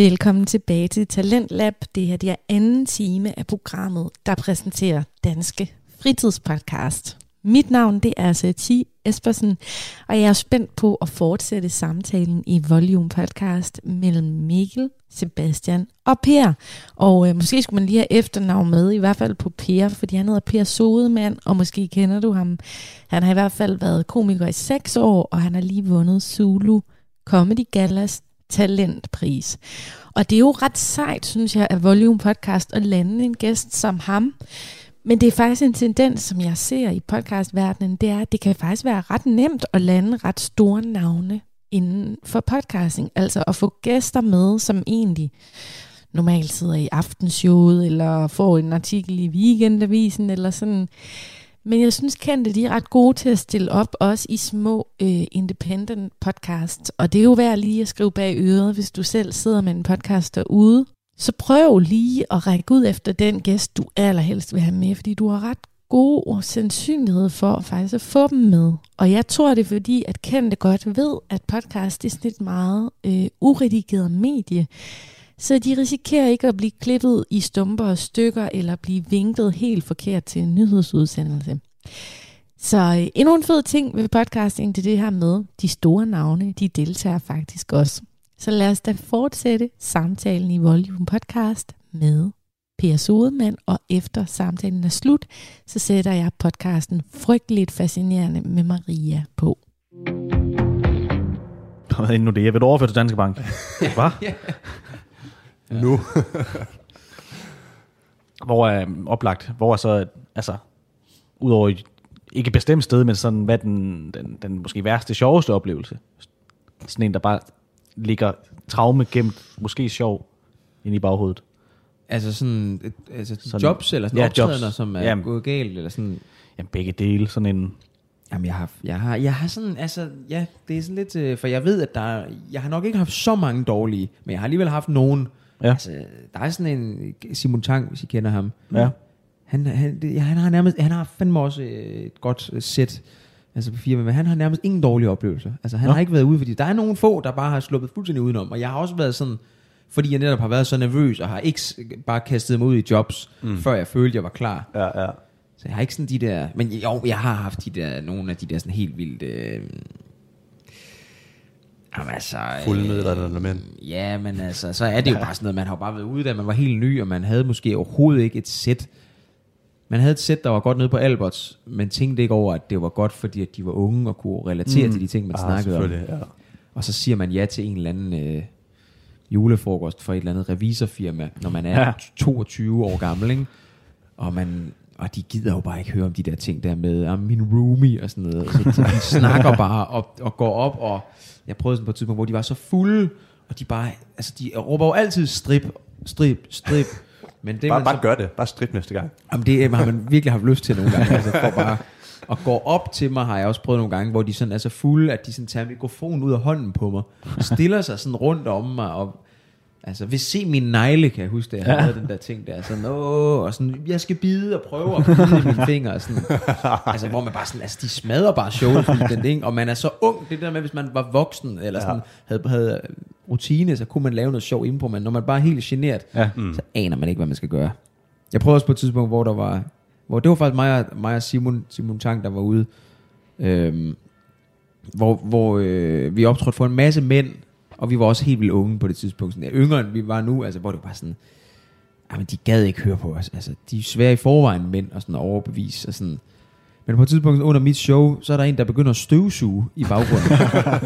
Velkommen tilbage til Talentlab. Det her det er anden time af programmet, der præsenterer Danske Fritidspodcast. Mit navn det er Sati Espersen, og jeg er spændt på at fortsætte samtalen i Volume Podcast mellem Mikkel, Sebastian og Per. Og øh, måske skulle man lige have efternavn med, i hvert fald på Per, fordi han hedder Per Sodemand, og måske kender du ham. Han har i hvert fald været komiker i seks år, og han har lige vundet Zulu Comedy Galas talentpris. Og det er jo ret sejt, synes jeg, at Volume Podcast at lande en gæst som ham. Men det er faktisk en tendens, som jeg ser i podcastverdenen, det er, at det kan faktisk være ret nemt at lande ret store navne inden for podcasting. Altså at få gæster med, som egentlig normalt sidder i aftenshowet, eller får en artikel i weekendavisen, eller sådan. Men jeg synes, kendte de er ret gode til at stille op, også i små øh, independent podcasts. Og det er jo værd lige at skrive bag øret, hvis du selv sidder med en podcast derude. Så prøv lige at række ud efter den gæst, du allerhelst vil have med, fordi du har ret god sandsynlighed for faktisk at få dem med. Og jeg tror, det er fordi, at kendte godt ved, at podcast er sådan et meget øh, uredigeret medie. Så de risikerer ikke at blive klippet i stumper og stykker, eller blive vinklet helt forkert til en nyhedsudsendelse. Så øh, endnu en fed ting ved podcasting, det er det her med, de store navne, de deltager faktisk også. Så lad os da fortsætte samtalen i Volume Podcast med Per Sodemann, og efter samtalen er slut, så sætter jeg podcasten Frygteligt Fascinerende med Maria på. Hvad er nu det? Jeg vil overføre til Danske Bank. Hvad? Nu. Hvor er um, oplagt? Hvor er så, altså, udover et- ikke bestemt sted, men sådan, hvad den, den, den måske værste, sjoveste oplevelse? Sådan en, der bare ligger traume gemt, måske sjov, ind i baghovedet. Altså sådan, et- altså sådan jobs eller sådan ja, ja, optrædener, jobs. som er Jamen. gået galt, eller sådan... Jamen begge dele, sådan en... Jamen, jeg har, jeg har, jeg har sådan, altså, ja, det er sådan lidt, øh, for jeg ved, at der er, jeg har nok ikke haft så mange dårlige, men jeg har alligevel haft nogen. Ja. Altså, der er sådan en, Simon Tang, hvis I kender ham. Ja. Han, han, det, ja, han har nærmest, han har fandme også øh, et godt øh, sæt, altså på firma, men han har nærmest ingen dårlige oplevelser. Altså, han Nå. har ikke været ude, fordi der er nogle få, der bare har sluppet fuldstændig udenom, og jeg har også været sådan, fordi jeg netop har været så nervøs, og har ikke bare kastet mig ud i jobs, mm. før jeg følte, jeg var klar. Ja, ja. Så jeg har ikke sådan de der... Men jo, jeg har haft de der, nogle af de der sådan helt vildt... Øh, jamen altså... øh, Fuldmedlemmede mænd. Ja, men altså, så er det jo bare sådan noget, man har bare været ude, da man var helt ny, og man havde måske overhovedet ikke et sæt. Man havde et sæt, der var godt nede på Alberts, men tænkte ikke over, at det var godt, fordi at de var unge og kunne relatere mm. til de ting, man Ah, snakkede om. ja. Og så siger man ja til en eller anden øh, julefrokost for et eller andet revisorfirma, når man er ja. 22 år gammel, ikke? Og man og de gider jo bare ikke høre om de der ting der med ah, min roomie og sådan noget. Så, de snakker bare og, og går op, og jeg prøvede sådan på et tidspunkt, hvor de var så fulde, og de bare, altså de råber jo altid strip, strip, strip. Men det, Bare, man bare så, gør det. Bare strip næste gang. Jamen, det har man virkelig haft lyst til nogle gange. Altså, for bare at gå op til mig, har jeg også prøvet nogle gange, hvor de sådan er så fulde, at de sådan tager mikrofonen ud af hånden på mig, stiller sig sådan rundt om mig, og altså, vil se min negle, kan jeg huske, da jeg ja. havde den der ting der, sådan, åh, og sådan, jeg skal bide og prøve at bide i mine fingre, og sådan, altså, hvor man bare sådan, altså, de smadrer bare showet, fuldstændig, og man er så ung, det der med, hvis man var voksen, eller sådan, havde, havde rutine, så kunne man lave noget sjov indpå, men når man bare er helt generet, Ja. mm. så aner man ikke, hvad man skal gøre. Jeg prøvede også på et tidspunkt, hvor der var, hvor det var faktisk mig og, mig og Simon, Simon Tang, der var ude, øhm, hvor, hvor øh, vi optrådte for en masse mænd, og vi var også helt vildt unge på det tidspunkt, sådan, yngre end vi var nu, altså hvor det var bare sådan, jamen de gad ikke høre på os, altså de er svære i forvejen mænd, og sådan overbevise, og sådan, men på et tidspunkt under mit show, så er der en, der begynder at støvsuge i baggrunden.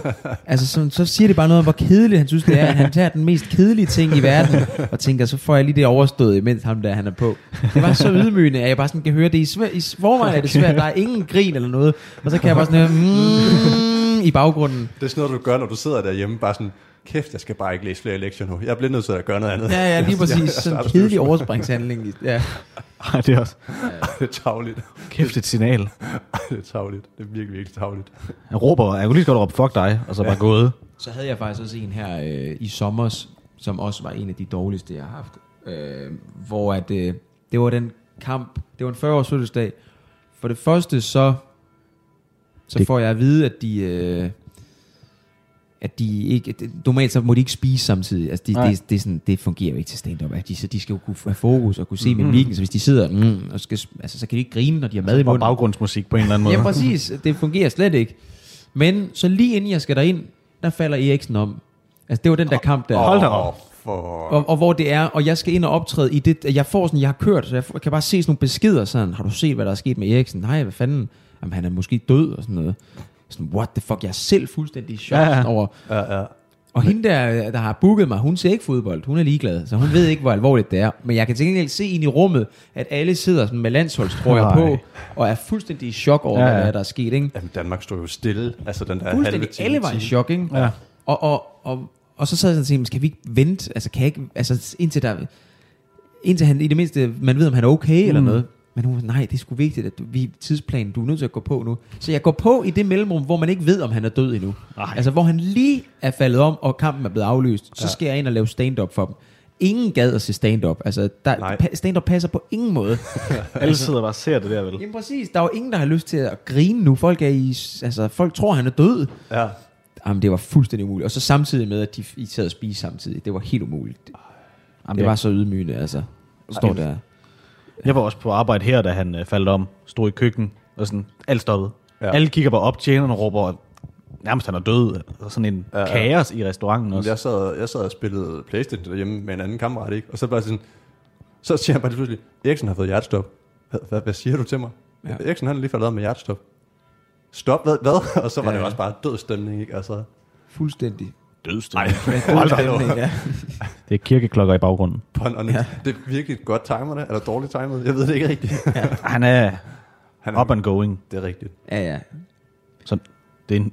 altså, så, så siger det bare noget om, hvor kedeligt han synes, det er. at Han tager den mest kedelige ting i verden, og tænker, så får jeg lige det overstået, imens ham der, han er på. Det var så ydmygende, at jeg bare sådan kan høre det. I, svær, i forvejen er det svært, der er ingen grin eller noget. Og så kan jeg bare sådan høre, mm, i baggrunden. Det er sådan noget, du gør, når du sidder derhjemme. Bare sådan, kæft, jeg skal bare ikke læse flere lektier nu. Jeg bliver nødt til at gøre noget andet. Ja, ja, lige præcis. Jeg Sådan en kedelig overspringshandling. Ja. Ej, det er også det er tavligt. kæft et signal. det er tavligt. Det er virkelig, virkelig tavligt. Jeg råber, jeg kunne lige så godt råbe, fuck dig, og så bare gået. Så havde jeg faktisk også en her øh, i sommer, som også var en af de dårligste, jeg har haft. Øh, hvor at, øh, det var den kamp, det var en 40-års fødselsdag. For det første så, så Det- får jeg at vide, at de, øh, at de ikke, det- normalt så må de ikke spise samtidig. Altså, det, det, er sådan, det fungerer jo ikke til stand-up. At de, så de skal jo kunne have fokus og kunne se mimikken, så hvis de sidder, mm, og skal, altså, så kan de ikke grine, når de har mad i Og munden. baggrundsmusik på en eller anden måde. Ja, præcis. Det fungerer slet ikke. Men så lige inden jeg skal derind, der falder Eriksen om. Altså, det var den der kamp der. Hold da op. For... Og, og hvor det er, og jeg skal ind og optræde i det, jeg får sådan, jeg har kørt, så jeg kan bare se sådan nogle beskeder sådan, har du set, hvad der er sket med Eriksen? Nej, hvad fanden? Jamen, han er måske død og sådan noget. Sådan, what the fuck, jeg er selv fuldstændig i chok Ja, ja. over. Ja, ja. Og hende der, der har booket mig, hun ser ikke fodbold, hun er ligeglad, så hun ved ikke, hvor alvorligt det er. Men jeg kan til gengæld se ind i rummet, at alle sidder sådan med landsholdstrøjer på, og er fuldstændig i chok over, Ja, ja, hvad der er sket, ikke? Jamen, Danmark stod jo stille. Altså, den der halve Fuldstændig time, alle var i chok, ikke? Ja. Og, og, og, og så sad jeg sådan og tænkte, skal vi ikke vente? Altså, kan jeg ikke, altså indtil der, indtil han i det mindste, man ved, om han er okay mm. eller noget. Men hun nej, det er sgu vigtigt, at du, vi tidsplanen, du er nødt til at gå på nu. Så jeg går på i det mellemrum, hvor man ikke ved, om han er død endnu. Ej. Altså, hvor han lige er faldet om, og kampen er blevet aflyst. Så skal jeg ind og lave stand-up for dem. Ingen gad at se stand-up. Altså, der, pa- stand-up passer på ingen måde. Alle sidder bare og ser det der, vel? Jamen præcis, der er jo ingen, der har lyst til at grine nu. Folk er i, altså, folk tror, han er død. Ja. Jamen, det var fuldstændig umuligt. Og så samtidig med, at de I sad og spise samtidig. Det var helt umuligt. Det, Jamen, det jeg, var så ydmygende, altså. Står Ej. der. Jeg var også på arbejde her, da han øh, faldt om, stod i køkken, og sådan, alt stoppede. Ja. Ja. Alle kigger bare op, tjenerne råber, nærmest han er død, og sådan en Ja, ja, ja. ja. kaos i restauranten også. jeg sad, jeg sad og spillede Playstation derhjemme med en anden kammerat, ikke? Og så bare sådan, så siger han bare pludselig, Eriksen har fået hjertestop. Hvad, hvad, hvad siger du til mig? Ja. Ja. Eriksen han er lige faldet med hjertestop. Stop, hvad? hvad? Og så var Ja, ja, det ja. også bare død stemning, ikke? Altså, Fuldstændig. Dødstil. Hold da ja. Det er kirkeklokker i baggrunden. pån, Ja. ja. det er virkelig godt timer det, eller dårligt timet. Jeg ved det ikke rigtigt. Han er Han er, up and going. Det er rigtigt. ja, ja. Så det er, en,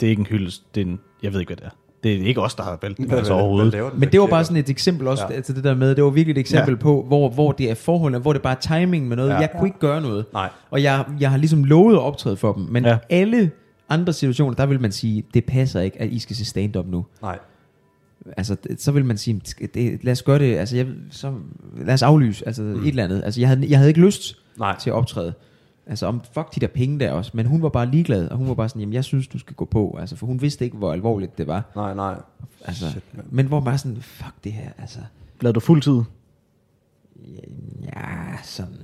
det er ikke en hyldest, det er en, jeg ved ikke, hvad det er. Det er ikke os, der har valgt Hvad- altså overhovedet. den Men det var bare sådan et eksempel også, ja. Ja. altså det der med, det var virkelig et eksempel ja. Ja. på, hvor, hvor det er forholdene, hvor det bare er timing med noget. Ja. Ja. Jeg kunne ikke gøre noget. Nej. Og jeg, jeg har ligesom lovet at optræde for dem, men ja. Ja. alle andre situationer, der vil man sige, det passer ikke, at I skal se stand-up nu. Nej. Altså, så vil man sige, det, lad os gøre det, altså, jeg, så, lad os aflyse, altså mm. et eller andet. Altså, jeg havde, jeg havde ikke lyst Nej. til at optræde. Altså, om fuck de der penge der også. Men hun var bare ligeglad, og hun var bare sådan, jamen, jeg synes, du skal gå på. Altså, for hun vidste ikke, hvor alvorligt det var. Nej, nej. Altså, Shit, men hvor bare sådan, fuck det her, altså. Lavede du fuldtid? Ja, sådan.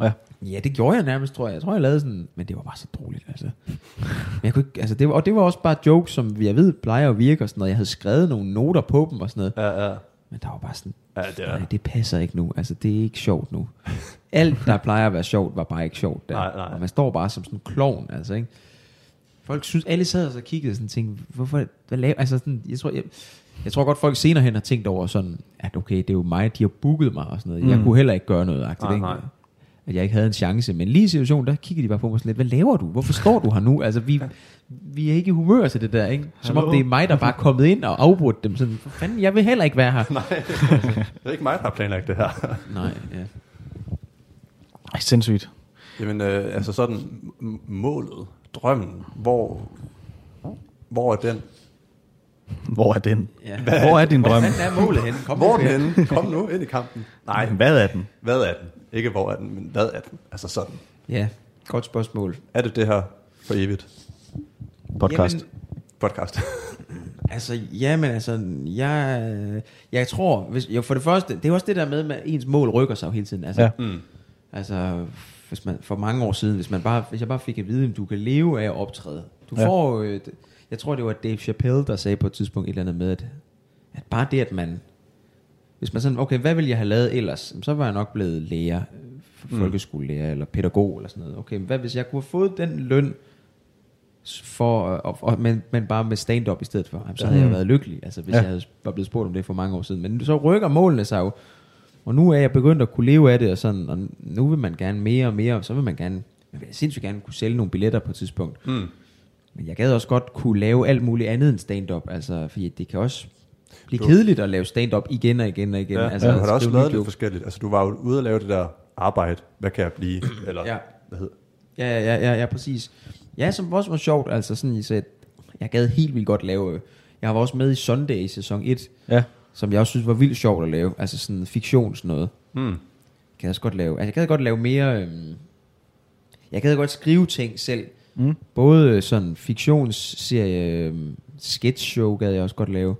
Ja. Ja, det gjorde jeg nærmest, tror jeg. Jeg tror, jeg lavede sådan, men det var bare så dårligt, altså. Men jeg kunne ikke, altså det var, og det var også bare jokes, som jeg ved plejer at virke og sådan noget. Jeg havde skrevet nogle noter på dem og sådan noget. Ja, ja. Men der var bare sådan, Ja, det er- nej, det passer ikke nu. Altså, det er ikke sjovt nu. Alt, der plejer at være sjovt, var bare ikke sjovt der. Nej, nej. Og man står bare som sådan en klovn, altså, ikke? Folk synes, alle sad og så kiggede sådan og tænkte, hvorfor, hvad laver, altså sådan, jeg tror, jeg, jeg tror godt, folk senere hen har tænkt over sådan, at okay, det er jo mig, de har booket mig og sådan noget. Jeg Mm. kunne heller ikke gøre noget, agtigt, Nej, ikke? nej. At jeg ikke havde en chance. Men lige i situationen, der kiggede de bare på mig sådan lidt, hvad laver du? Hvorfor står du her nu? Altså, vi, vi er ikke i humør til det der, ikke? Som om det er mig, der bare er kommet ind og afbrudt dem. Sådan, for fanden, jeg vil heller ikke være her. Nej, det er ikke mig, der har planlagt det her. Nej, ja. Ej, sindssygt. Jamen, øh, altså sådan, målet, drømmen, hvor, hvor er den? Hvor er den? ja. Hvor er din drøm? Hvad er målet henne? Kom Hvor er nu, den henne? Kom nu ind i kampen. Nej, Hvad er den? hvad er den? Ikke hvor er den, men hvad er den? Altså sådan. Ja, godt spørgsmål. Er det det her for evigt? Podcast. Jamen, Podcast. Altså, ja, men altså, jeg, jeg tror, hvis, jo, for det første, det er også det der med, at ens mål rykker sig jo hele tiden. Altså, Ja. Mm. altså hvis man, for mange år siden, hvis, man bare, hvis jeg bare fik at vide, at du kan leve af at optræde. Du Ja. får, øh, jeg tror, det var Dave Chappelle, der sagde på et tidspunkt et eller andet med, at, at bare det, at man, hvis man sådan, okay, hvad ville jeg have lavet ellers? Så var jeg nok blevet lærer, øh, folkeskolelærer eller pædagog eller sådan noget. Okay, hvad hvis jeg kunne have fået den løn, for, og, og, men, men bare med stand-up i stedet for, så havde jeg Mm. været lykkelig, altså hvis Ja. jeg havde var blevet spurgt om det for mange år siden. Men så rykker målene sig jo, og nu er jeg begyndt at kunne leve af det, og, sådan, og nu vil man gerne mere og mere, og så vil man gerne, man vil sindssygt gerne kunne sælge nogle billetter på et tidspunkt. Mm. Men jeg gad også godt kunne lave alt muligt andet end stand-up, altså, fordi det kan også blive Du- kedeligt at lave stand-up igen og igen og igen. Ja, altså, altså, du har da også lavet lidt forskelligt. Altså, du var jo ude og lave det der arbejde. Hvad kan jeg blive? Eller, Ja. hvad hedder Ja, ja, ja, ja, ja, præcis. Ja, som også var sjovt, altså sådan, så jeg gad helt vildt godt lave, øh, jeg var også med i Sunday i sæson 1, Ja. som jeg også synes var vildt sjovt at lave, altså sådan fiktion sådan noget. Hmm. Kan jeg også godt lave, altså jeg gad godt lave mere, øhm, jeg gad godt skrive ting selv, Mm. Både sådan fiktionsserie, øh, sketch show gad jeg også godt lave.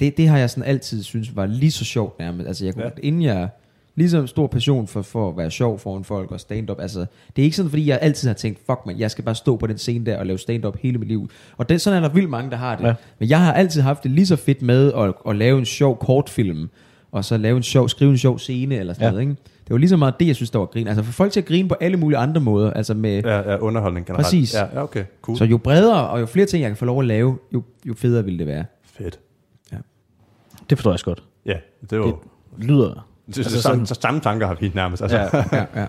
Det, det har jeg sådan altid synes var lige så sjovt nærmest. Altså jeg kunne, Ja. inden jeg lige så stor passion for, for at være sjov foran folk og stand-up. Altså, det er ikke sådan, fordi jeg altid har tænkt, fuck man, jeg skal bare stå på den scene der og lave stand-up hele mit liv. Og det, sådan er der vildt mange, der har det. Ja. Men jeg har altid haft det lige så fedt med at, at lave en sjov kortfilm, og så lave en sjov, skrive en sjov scene eller sådan ja. noget. Ikke? Det var lige så meget det, jeg synes, der var grin. Altså for folk til at grine på alle mulige andre måder. Altså med, Ja, ja, underholdning generelt. Præcis. Ja, ja, okay, cool. så jo bredere og jo flere ting, jeg kan få lov at lave, jo, jo federe vil det være. Fedt. Det forstår jeg også godt. Ja, det var... Det lyder... Det, altså det, samme, så samme tanker har vi nærmest. Altså. Ja. Ja. Ja, ja.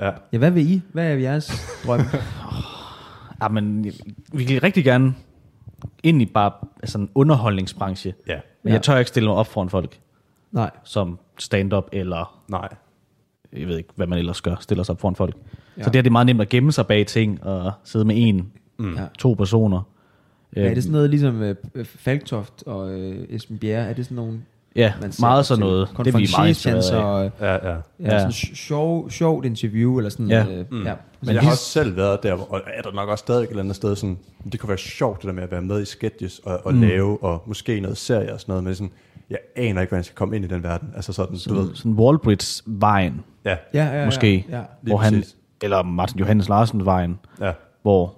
ja. ja, hvad vil I? Hvad er jeres drøm? Ja, men vi kan rigtig gerne ind i bare altså en underholdningsbranche. ja. Men Ja. jeg tør ikke stille mig op foran folk Nej. som stand-up eller Nej. Jeg ved ikke, hvad man ellers gør, stiller sig op foran folk. Ja. Så det er det meget nemt at gemme sig bag ting og sidde med en, Mm. To personer. Ja, er det sådan noget ligesom øh, Falktoft og øh, Esben Bjerre? Er det sådan nogle... Ja, man ser meget sådan noget. Det er vi meget af. og Ja, ja. ja, sådan sjov, sjovt interview eller sådan Ja. Øh, Mm. ja. Men, jeg lige- har også selv været der, og er der nok også stadig et eller andet sted, sådan, det kunne være sjovt det der med at være med i sketches og, og mm. lave, og måske noget serie og sådan noget, men sådan, jeg aner ikke, hvordan jeg skal komme ind i den verden. Altså sådan, du ved, Sådan, sådan Wallbridge-vejen, ja, Ja, ja, ja, måske. Ja. hvor han, præcis. eller Martin Johannes Larsen-vejen, ja, hvor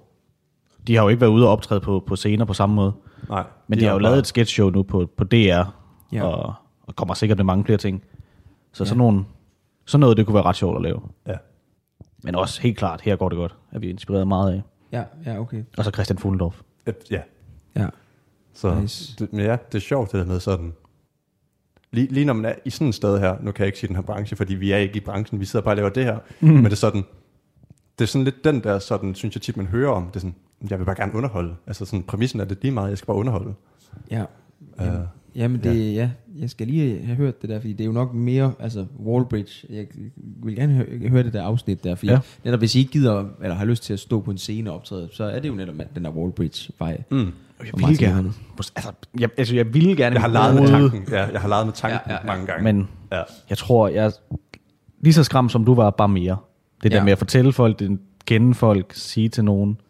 de har jo ikke været ude og optræde på, på scener på samme måde. nej. Men de, har jo lavet et sketchshow nu på, på DR, ja. Ja. og, og kommer sikkert med mange flere ting. Så Ja. sådan, nogle, sådan noget, det kunne være ret sjovt at lave. Ja. Men også helt klart, her går det godt, er vi inspireret meget af. Ja, ja, okay. Og så Christian Fuglendorf. Ja, Ja. så, Nice. det, men ja, det er sjovt det der med sådan, lige, lige når man er i sådan et sted her, nu kan jeg ikke sige den her branche, fordi vi er ikke i branchen, vi sidder bare og laver det her, mm. men det er sådan, det er sådan lidt den der, sådan, synes jeg tit, man hører om, det er sådan, jeg vil bare gerne underholde. Altså sådan, præmissen er det lige meget, jeg skal bare underholde. Ja. Øh, Jamen, det, ja. jeg skal lige have hørt det der, fordi det er jo nok mere, altså Wallbridge, jeg vil gerne høre, høre det der afsnit der, fordi Ja. ja. netop hvis I ikke gider, eller har lyst til at stå på en scene og optræde, så er det jo netop den der Wallbridge-vej. Mm. Jeg Og ville Martin gerne. Altså, jeg, altså, jeg ville gerne Jeg har leget med tanken, ja, jeg har leget med tanken ja, Ja, ja, mange gange. Men ja. jeg tror, jeg lige så skræmt som du var, bare mere. Det der Ja. med at fortælle folk, det, kende folk, sige til nogen.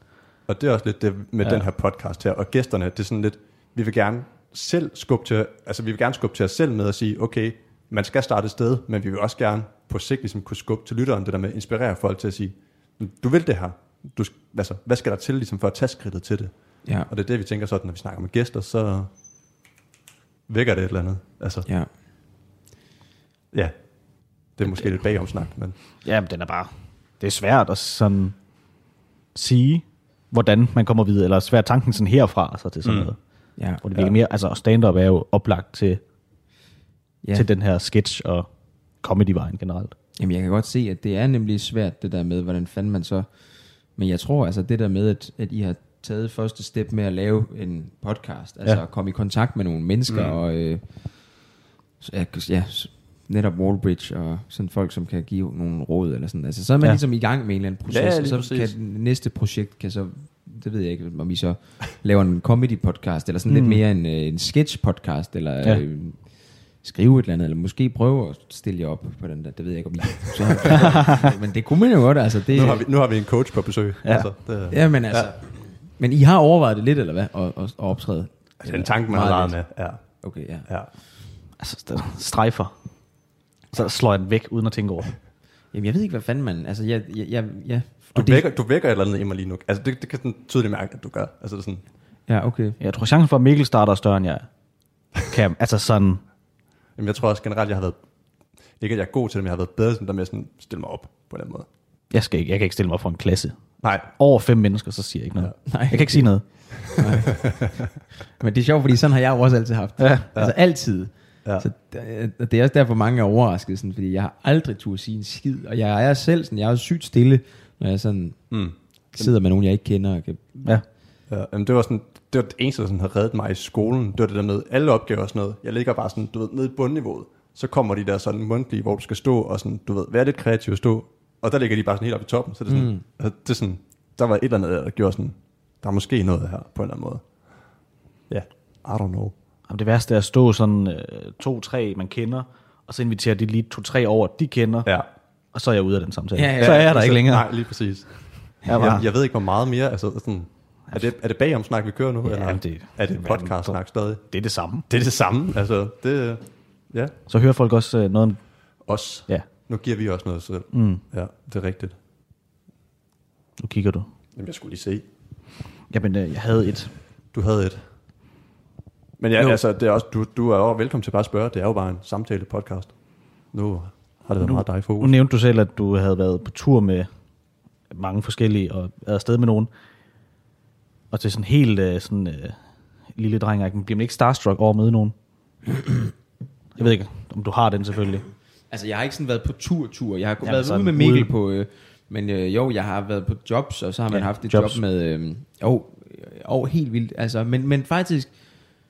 Og det er også lidt det med Ja. den her podcast her, og gæsterne, det er sådan lidt, vi vil gerne selv skubbe til, altså vi vil gerne skubbe til os selv med at sige, okay, man skal starte et sted, men vi vil også gerne på sigt ligesom kunne skubbe til lytteren, det der med at inspirere folk til at sige, du vil det her, du, altså, hvad skal der til ligesom for at tage skridtet til det? Ja. Og det er det, vi tænker sådan, når vi snakker med gæster, så vækker det et eller andet. Altså, Ja. ja, det er måske lidt bagomsnak, men Ja, men den er bare... Det er svært at sådan sige, hvordan man kommer videre, eller svært tanken sådan herfra, så til sådan Mm. noget. Ja. Hvor det virker mere, altså stand-up er jo oplagt til, ja. ja. til den her sketch og comedy-vejen generelt. Jamen, jeg kan godt se, at det er nemlig svært, det der med, hvordan fanden man så... Men jeg tror altså, det der med, at, at I har taget første step med at lave en podcast, altså Ja. at komme i kontakt med nogle mennesker, mm. og øh, ja, netop Wallbridge, og sådan folk, som kan give nogle råd, eller sådan. Altså, så er man ja. Ligesom i gang med en eller anden proces, Ja, ja, og så præcis. kan næste projekt, kan så, det ved jeg ikke, om I så laver en comedy podcast, eller sådan mm. lidt mere en, øh, en sketch podcast, eller ja. Ja. øh, skrive et eller andet, eller måske prøve at stille jer op på den der, det ved jeg ikke, om I så, Men det kunne man jo godt, altså. Det, nu har, vi, nu har vi en coach på besøg. Ja. Altså, det, Ja, men altså. Ja. Men I har overvejet det lidt, eller hvad? At, at, at optræde? altså, den tanke, man har leget med. Ja, Okay, ja. ja. Altså, der strejfer. Så slår jeg den væk, uden at tænke over det. Jamen, jeg ved ikke, hvad fanden man... Altså, jeg... jeg, jeg ja. Du, det, vækker, du vækker et eller andet i mig lige nu. Altså, det, det kan sådan tydeligt mærke, at du gør. Altså, det er sådan, Ja, okay. Jeg tror, chancen for, at Mikkel starter er større, end jeg kan. Altså sådan... jamen, jeg tror også generelt, jeg har været... Ikke, at jeg er god til det, men jeg har været bedre sådan der med at sådan stille mig op på den måde. Jeg Jeg, skal ikke, jeg kan ikke stille mig op for en klasse. Nej, Over fem mennesker, så siger jeg ikke noget. Nej. Jeg kan ikke sige noget. Men det er sjovt, fordi sådan har jeg jo også altid haft. Ja. Altså, altid. Ja. Så det, det er også derfor, mange er overrasket, sådan, fordi jeg har aldrig turde sige en skid. Og jeg er selv sådan, jeg er sygt stille, når jeg sådan mm. sidder med nogen, jeg ikke kender. Og kan, Ja. ja jamen, det var sådan, det var det eneste, der sådan havde reddet mig i skolen. Det var det der med alle opgaver og sådan noget. Jeg ligger bare sådan, du ved, nede i bundniveauet. Så kommer de der sådan mundtlige, hvor du skal stå og sådan, du ved, være lidt kreativ og stå. Og der ligger de bare sådan helt oppe i toppen. Så det er sådan, Mm. altså, det er sådan der var et eller andet, der gjorde sådan, der er måske noget her på en eller anden måde. Ja, I don't know. Jamen, det værste er at stå sådan øh, to-tre, man kender, og så inviterer de lige to-tre over, de kender, Ja. og så er jeg ude af den samtale. Ja, ja, så er jeg der så- ikke længere. Nej, lige præcis. Jeg var, Jeg, jeg ved ikke, hvor meget mere, altså sådan, er det, er det bagomsnak, vi kører nu, Ja, eller det- er det podcast-snak stadig? det er det samme. Det er det samme, altså, det, ja, Så hører folk også øh, noget om... os. Ja, Nu giver vi også noget selv. mm, Ja, det er rigtigt. nu kigger du. Jamen, jeg skulle lige se. Jamen, øh, jeg havde et... Du havde et. Men ja, Jo. altså, det er også, du, du er jo velkommen til bare at spørge. Det er jo bare en samtale-podcast. Nu har det været Nu- meget dig i Nu fokus. nævnte du selv, at du havde været på tur med mange forskellige, og været afsted med nogen. Og til sådan helt øh, sådan, øh, lille dreng, bliver man ikke starstruck over at møde nogen? Jeg ved ikke, om du har den selvfølgelig. Altså, jeg har ikke sådan været på tur-tur. Jeg har Jamen, været ude med Mikkel ude- på... Øh, men øh, jo, jeg har været på jobs, og så har man Ja, haft et jobs. job med... Øh, jo, jo, helt vildt. Altså, men, men faktisk...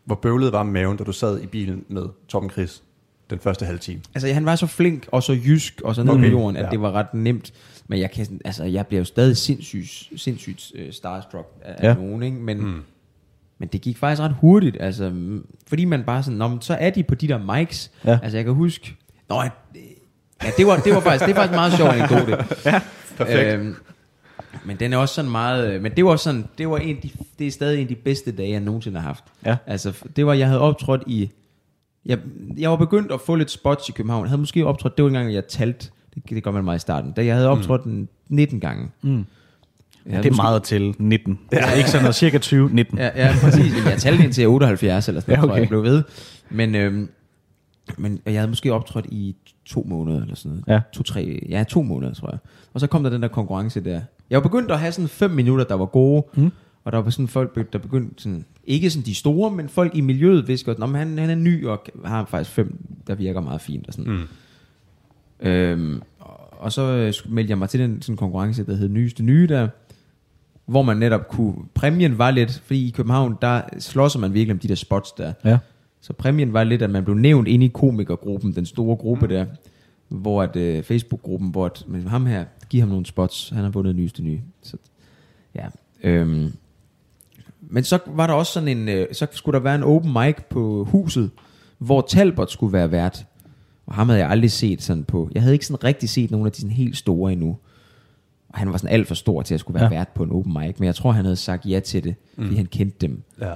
Hvor bøvlet var maven, da du sad i bilen med Torben Chris den første halve time? Altså, han var så flink og så jysk og så ned Okay, på jorden, at ja. ja. det var ret nemt. Men jeg, kan, altså, jeg bliver jo stadig sindssygt, sindssygt uh, starstruck af Ja. ja. nogen, ikke? Men, mm. men det gik faktisk ret hurtigt, altså, fordi man bare sådan, Nå, men så er de på de der mics. Ja. Altså, jeg kan huske, Nå, ja, ja, det var, det var faktisk, det er faktisk en meget sjov anekdote. Perfekt. Øhm, men den er også sådan meget, øh, men det var sådan, det var en, af de, det er stadig en af de bedste dage, jeg nogensinde har haft. Ja. Altså, det var, jeg havde optrådt i, jeg, jeg var begyndt at få lidt spots i København. Jeg havde måske optrådt, det var en gang, jeg talte, det, det gør man meget i starten, da jeg havde optrådt mm. 19 gange. Mm. Ja, det er måske- meget til 19. Ja. Ikke sådan noget, cirka 20, 19. Ja, ja præcis. Jeg talte indtil jeg er 78 eller sådan Ja, noget, ja, okay. tror jeg, jeg blev ved. Men, øhm, men jeg havde måske optrådt i to måneder eller sådan noget. Ja. To, tre, ja, to måneder, tror jeg. Og så kom der den der konkurrence der. Jeg var begyndt at have sådan fem minutter, der var gode. Mm. Og der var sådan folk, der begyndte sådan, ikke sådan de store, men folk i miljøet vidste godt, "Nå, men han, han er ny og har faktisk fem, der virker meget fint og sådan. Mm. Øhm, og- så øh, meldte jeg mig til den sådan konkurrence, der hed Nyeste Nye der, hvor man netop kunne, præmien var lidt, fordi i København, der slåsser man virkelig om de der spots der. Ja. Så præmien var lidt, at man blev nævnt inde i komikergruppen, den store gruppe der, hvor at øh, Facebook-gruppen, hvor at, men ham her, giv ham nogle spots, han har vundet nyeste nye. Så, ja. Øhm, men så var der også sådan en, øh, så skulle der være en open mic på huset, hvor Talbot skulle være vært. Og ham havde jeg aldrig set sådan på, jeg havde ikke sådan rigtig set nogen af de sådan helt store endnu. Og han var sådan alt for stor til at skulle være Ja. vært på en open mic, men jeg tror, han havde sagt ja til det, fordi han kendte dem. Ja.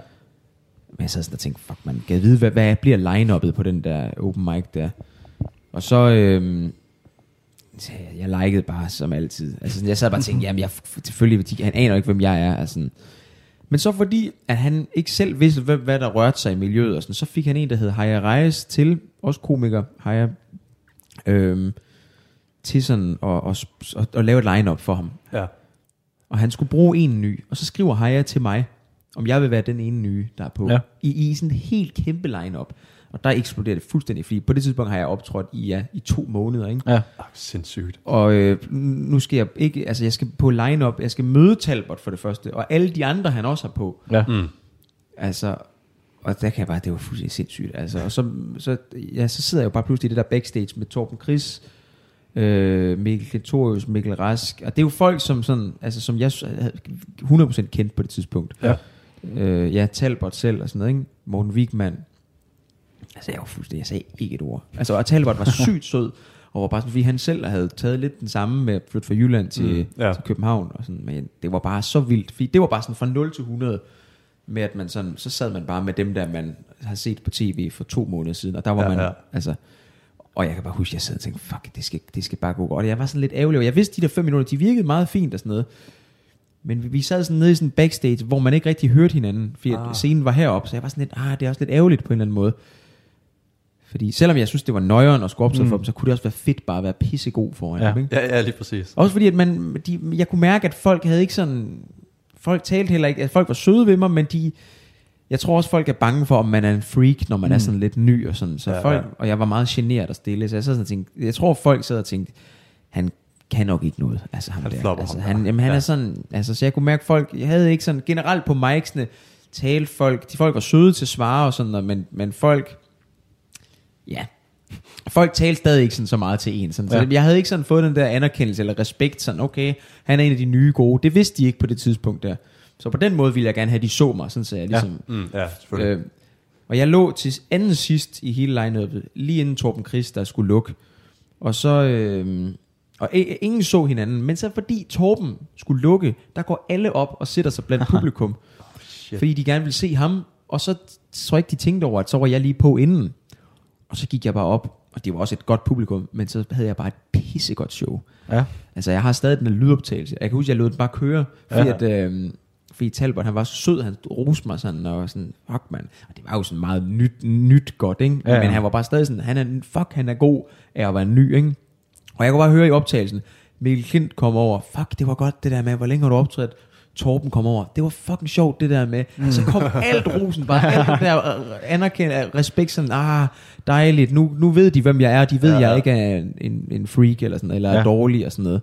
Men jeg sad sådan og tænkte, fuck man, kan jeg vide, hvad, hvad bliver line-uppet på den der open mic der? Og så, øhm, så jeg, likede bare som altid. Altså, sådan, jeg sad bare og tænkte, jamen jeg, selvfølgelig, han aner ikke, hvem jeg er. Altså, men så fordi, at han ikke selv vidste, hvad, hvad der rørte sig i miljøet, og sådan, så fik han en, der hed Haya Reis til, også komiker, Haya, øhm, til sådan at, at, at, at lave et line-up for ham. Ja. Og han skulle bruge en ny. Og så skriver Haya til mig, om jeg vil være den ene nye, der er på. Ja. I, I sådan en helt kæmpe line-up. Og der eksploderer det fuldstændig, fordi på det tidspunkt har jeg optrådt i, ja, i to måneder. Ikke? Ja. Ah, sindssygt. Og øh, nu skal jeg ikke, altså jeg skal på line-up, jeg skal møde Talbot for det første, og alle de andre, han også har på. Ja. Mm. Altså, og der kan jeg bare, det var fuldstændig sindssygt. Altså, og så, så, ja, så sidder jeg jo bare pludselig i det der backstage med Torben Chris, øh, Mikkel Klintorius, Mikkel Rask. Og det er jo folk, som, sådan, altså, som jeg havde 100% kendt på det tidspunkt. Ja. Øh, ja, Talbot selv og sådan noget, ikke? Morten Wigman. Altså, jeg var fuldstændig, jeg sagde ikke et ord. Altså, og Talbot var sygt sød, og var bare sådan, fordi han selv havde taget lidt den samme med at flytte fra Jylland til, Mm, ja. til København. Og sådan, men det var bare så vildt, fordi det var bare sådan fra 0 til 100, med at man sådan, så sad man bare med dem, der man har set på tv for to måneder siden, og der var Ja, man, ja. altså, og jeg kan bare huske, at jeg sad og tænkte, fuck, det skal, det skal bare gå godt. Og jeg var sådan lidt ærgerlig, og jeg vidste, de der fem minutter, de virkede meget fint og sådan noget. Men vi, vi sad sådan nede i sådan en backstage, hvor man ikke rigtig hørte hinanden, fordi Ah. scenen var heroppe, så jeg var sådan lidt, ah, det er også lidt ærgerligt på en eller anden måde. Fordi selvom jeg synes, det var nøjeren at skulle optræde Mm. for dem, så kunne det også være fedt bare at være pissegod foran Ja. dem. Ikke? Ja, ja, lige præcis. Også fordi, at man, de, jeg kunne mærke, at folk havde ikke sådan... Folk talte heller ikke... At folk var søde ved mig, men de... Jeg tror også, folk er bange for, om man er en freak, når man mm. er sådan lidt ny og sådan. Så Ja, folk, ja. Og jeg var meget generet og stille, så jeg sad sådan og tænkte... Jeg tror, folk sad og tænkte, han kan nok ikke noget. Altså, ham Han der. altså, ham han, jamen, han Ja. er sådan... Altså, så jeg kunne mærke, folk... Jeg havde ikke sådan... Generelt på micsene talte folk... De folk var søde til at svare og sådan noget, men, men folk... Ja, folk talte stadig ikke sådan så meget til en. Sådan. Så Ja. jeg havde ikke sådan fået den der anerkendelse eller respekt, sådan, okay, han er en af de nye gode. Det vidste de ikke på det tidspunkt der. Så på den måde ville jeg gerne have, at de så mig, sådan så jeg ligesom... Mm, ja, selvfølgelig. Øh, og jeg lå til anden sidst i hele line lige inden Torben Chris, der skulle lukke. Og så, øh, Og i- ingen så hinanden. Men så fordi Torben skulle lukke, der går alle op og sætter sig blandt publikum. Shit. fordi de gerne ville se ham. Og så tror jeg ikke, de tænkte over, at så var jeg lige på inden. Og så gik jeg bare op, og det var også et godt publikum, men så havde jeg bare et pissegodt show. Ja. Altså, jeg har stadig den lydoptagelse. Jeg kan huske, at jeg lod den bare køre, fordi, Ja. at, øh, fordi Talbot, han var så sød, han roste mig sådan, og sådan, fuck man. Og det var jo sådan meget nyt, nyt godt, ikke? Ja, ja. Men han var bare stadig sådan, han er, fuck, han er god af at være ny, ikke? Og jeg kunne bare høre i optagelsen, Mikkel Klint kom over, fuck, det var godt det der med, hvor længe har du optrådt? Torben kom over, det var fucking sjovt det der med, mm. så kom alt rosen, bare alt det der øh, anerkendt, respekt, sådan, ah, dejligt, nu, nu ved de, hvem jeg er, de ved, Ja, ja, ja. jeg ikke er en, en, freak, eller sådan, eller Ja. ja. er dårlig, og sådan noget.